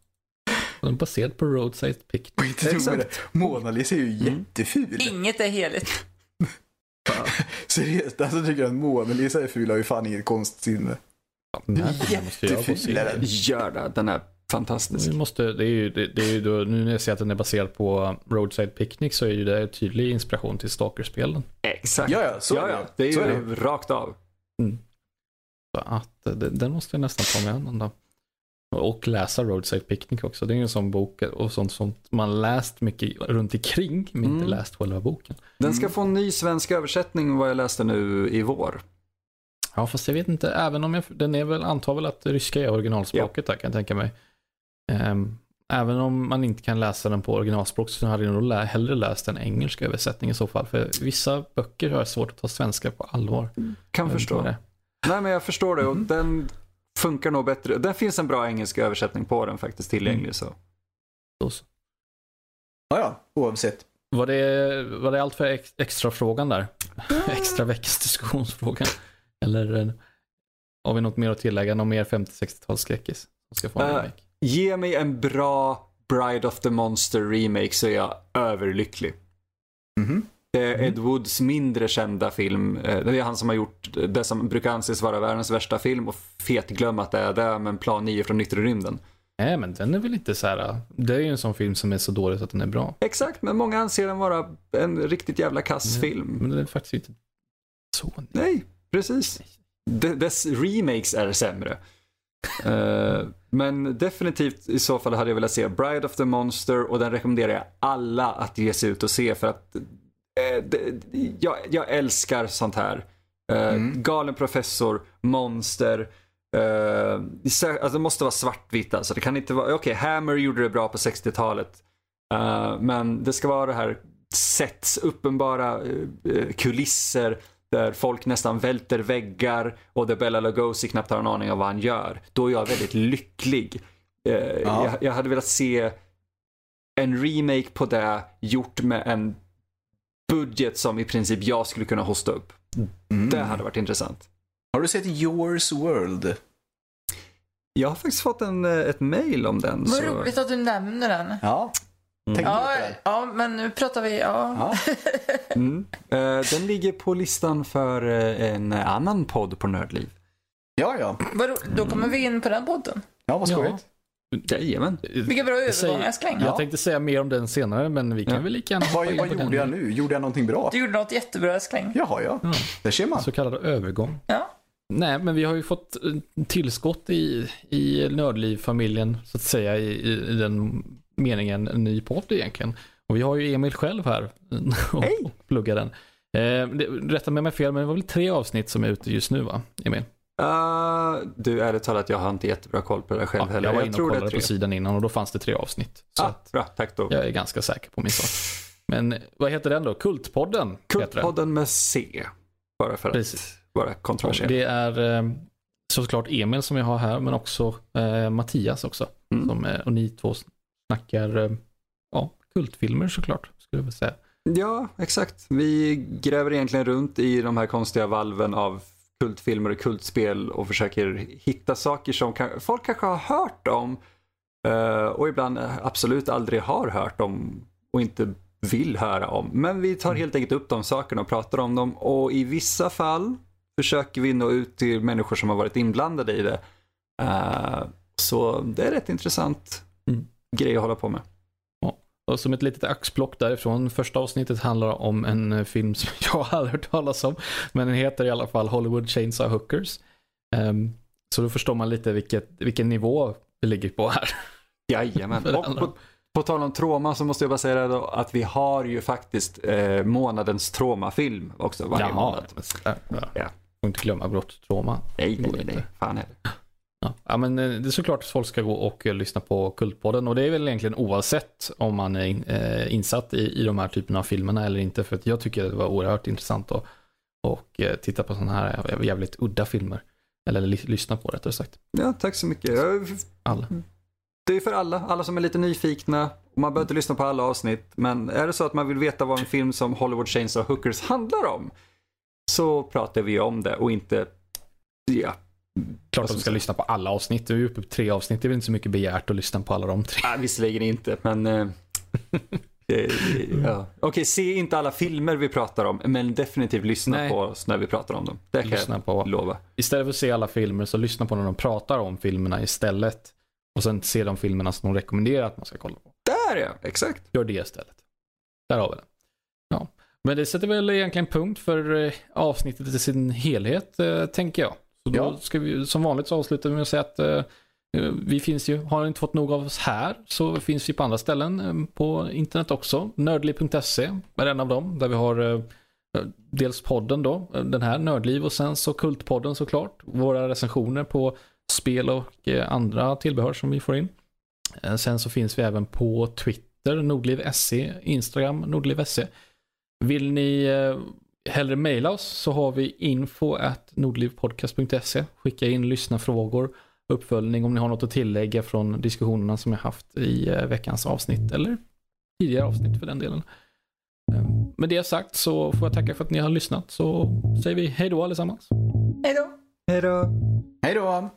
Den är baserad på Roadside det. Mona Lisa är ju Mm. jätteful. Inget är heligt. (laughs) Seriöst, alltså tycker jag att Mona Lisa är ful har ju fan inget konstsinne. Den här filmen måste jag gå och Jätteful är se. den. Gör det. Den är fantastisk. Vi måste, det är ju, det, det är ju då, nu när jag ser att den är baserad på Roadside Picnic så är ju det en tydlig inspiration till Stalker-spelen. Exakt. Ja, ja, så är ja, det. ja. Det är Så ju är det. rakt av. Så att eh, det, den måste jag nästan ta med en då. Och läsa Roadside Picnic också. Det är ju en sån bok och sånt som man läst mycket runt omkring men inte Mm. läst själva boken. Den ska Mm. få en ny svensk översättning vad jag läste nu i vår. Ja fast jag vet inte, även om jag, den är väl, antar väl att ryska är originalspråket där kan jag tänka mig. Ehm, även om man inte kan läsa den på originalspråk så hade jag nog lä- hellre läst en engelsk översättning i så fall. För vissa böcker har jag svårt att ta svenska på allvar. Kan Jag inte förstå. Nej men jag förstår det och Mhm. den funkar nog bättre. Det finns en bra engelsk översättning på den faktiskt tillgänglig Mm. så. Ja, ja, oavsett. Var det, var det allt för ex, extra frågan där? (laughs) extra veckans diskussionsfrågan? Eller eh, har vi något mer att tillägga? Någon mer 50-60-talsskräckis? Som ska få en Eh, remake? Ge mig en bra Bride of the Monster remake så är jag överlycklig. Mhm. Det är Mm. Ed Woods mindre kända film. Eh, Det är han som har gjort det som brukar anses vara världens värsta film och fetglöm att det är det, men Plan 9 från Yttre rymden. Nej men den är väl inte så här. Det är ju en sån film som är så dålig så att den är bra. Exakt, men många anser den vara en riktigt jävla kass Mm. film. Men den är faktiskt inte så. Nej, precis. De- Dess remakes är sämre. (laughs) Eh, men definitivt i så fall hade jag velat se Bride of the Monster och den rekommenderar jag alla att ge sig ut och se för att eh, jag, jag älskar sånt här. Eh, Mm. Galen professor, monster. eh, alltså det måste vara svartvitt alltså. Det kan inte vara, okej Hammer gjorde det bra på 60-talet. Eh, men det ska vara det här sätts uppenbara eh, kulisser där folk nästan välter väggar och där Bella Lugosi knappt har en aning om vad han gör. Då är jag väldigt lycklig. Eh, Ja. jag, jag hade velat se en remake på det gjort med en budget som i princip jag skulle kunna hosta upp. Mm. Det hade varit intressant. Har du sett Yours World? Jag har faktiskt fått en, eh, ett mail om den. Vad så... roligt att du nämner den. Ja. Mm. Ja, ja, men nu pratar vi, ja. Ja. (laughs) Mm. Eh, den ligger på listan för eh, en annan podd på Nördliv. Ja, ja. Då kommer vi in på den podden. Ja, vad skojigt. Jajamän. Vilka bra övergångar Skräng. Jag Ja. tänkte säga mer om den senare men vi kan Ja. väl lika gärna Vad, vad gjorde den. jag nu? Gjorde jag någonting bra? Du gjorde något jättebra Skräng. Jaha, ja. Ja. Där ser man. Så kallad övergång. Ja. Nej, men vi har ju fått eh, tillskott i, i Nördliv-familjen, så att säga, i, i, i den meningen en ny podd egentligen. Och vi har ju Emil själv här (laughs) och, Hej! och pluggar den. Eh, det, rätta med mig fel, men det var väl tre avsnitt som är ute just nu va, Emil? Uh, du, ärligt talat, jag har inte jättebra koll på det själv Ja, heller. jag var inne och kollade på sidan innan och då fanns det tre avsnitt. Så Ah, att bra, tack då. jag är ganska säker på min sak. Men vad heter den då? Kultpodden? Kultpodden med C. Bara för att Precis. vara Och kontroversiell. det är eh, såklart Emil som jag har här, men också eh, Mattias också. Mm. Som, och ni två snackar ja, kultfilmer såklart, skulle jag vilja säga. Ja, exakt. Vi gräver egentligen runt i de här konstiga valven av kultfilmer och kultspel och försöker hitta saker som kan, folk kanske har hört om eh, och ibland absolut aldrig har hört om och inte vill höra om. Men vi tar helt enkelt upp de sakerna och pratar om dem och i vissa fall försöker vi nå ut till människor som har varit inblandade i det. Eh, så det är rätt intressant Mm. grej att hålla på med. Och som ett litet axplock därifrån, första avsnittet handlar om en eh, film som (laughs) jag aldrig hört talas om. Men den heter i alla fall Hollywood Chainsaw Hookers. Ehm, så då förstår man lite vilket, vilken nivå vi ligger på här. (laughs) Jajamän. Och på, på tal om trauma så måste jag bara säga då, att vi har ju faktiskt eh, månadens traumafilm också varje månad. men sådär, ja. Ja. Får inte glömma brott, trauma. Nej, nej, nej, nej. Fan heller. Ja. ja, men eh, det är såklart att folk ska gå och eh, lyssna på Kultpodden och det är väl egentligen oavsett om man är in, eh, insatt i, i de här typerna av filmerna eller inte för att jag tycker det var oerhört intressant att, och eh, titta på sådana här jävligt udda filmer. Eller ly- lyssna på rättare sagt. Ja, tack så mycket. Jag- Alla. Det är för alla, alla som är lite nyfikna. Och Man behöver inte lyssna på alla avsnitt. Men är det så att man vill veta vad en film som Hollywood Chainsaw Hookers handlar om. Så pratar vi om det och inte, ja. Klart att du ska lyssna på alla avsnitt. Du är ju uppe på tre avsnitt. Det är väl inte så mycket begärt att lyssna på alla de tre. Nej, visserligen inte, men... eh, (laughs) eh, ja. Okej, se inte alla filmer vi pratar om, men definitivt lyssna Nej. på oss när vi pratar om dem. Det kan Lyssna jag på, lova. istället för att se alla filmer så lyssna på när de pratar om filmerna istället. Och sen se de filmerna som de rekommenderar att man ska kolla på. Där ja, exakt. Gör det istället. Där har vi det. Ja. Men det sätter väl egentligen punkt för eh, avsnittet i sin helhet, tänker jag. Så då Ja. ska vi, som vanligt så avslutar vi med att säga att eh, eh, vi finns ju, har ni inte fått nog av oss här så finns vi på andra ställen eh, på internet också. Nördliv.se är en av dem där vi har eh, dels podden då, eh, den här Nördliv och sen så Kultpodden såklart. Våra recensioner på spel och eh, andra tillbehör som vi får in. Eh, Sen så finns vi även på Twitter, Nordliv.se, Instagram, Nordliv.se. Vill ni eh, hellre mejla oss så har vi info at nordlivpodcast.se. Skicka in lyssnarfrågor, uppföljning om ni har något att tillägga från diskussionerna som jag haft i eh, veckans avsnitt eller tidigare avsnitt för den delen. Eh, Med det sagt så får jag tacka för att ni har lyssnat så säger vi hej då allesammans. Hej då! Hej då. Hej då!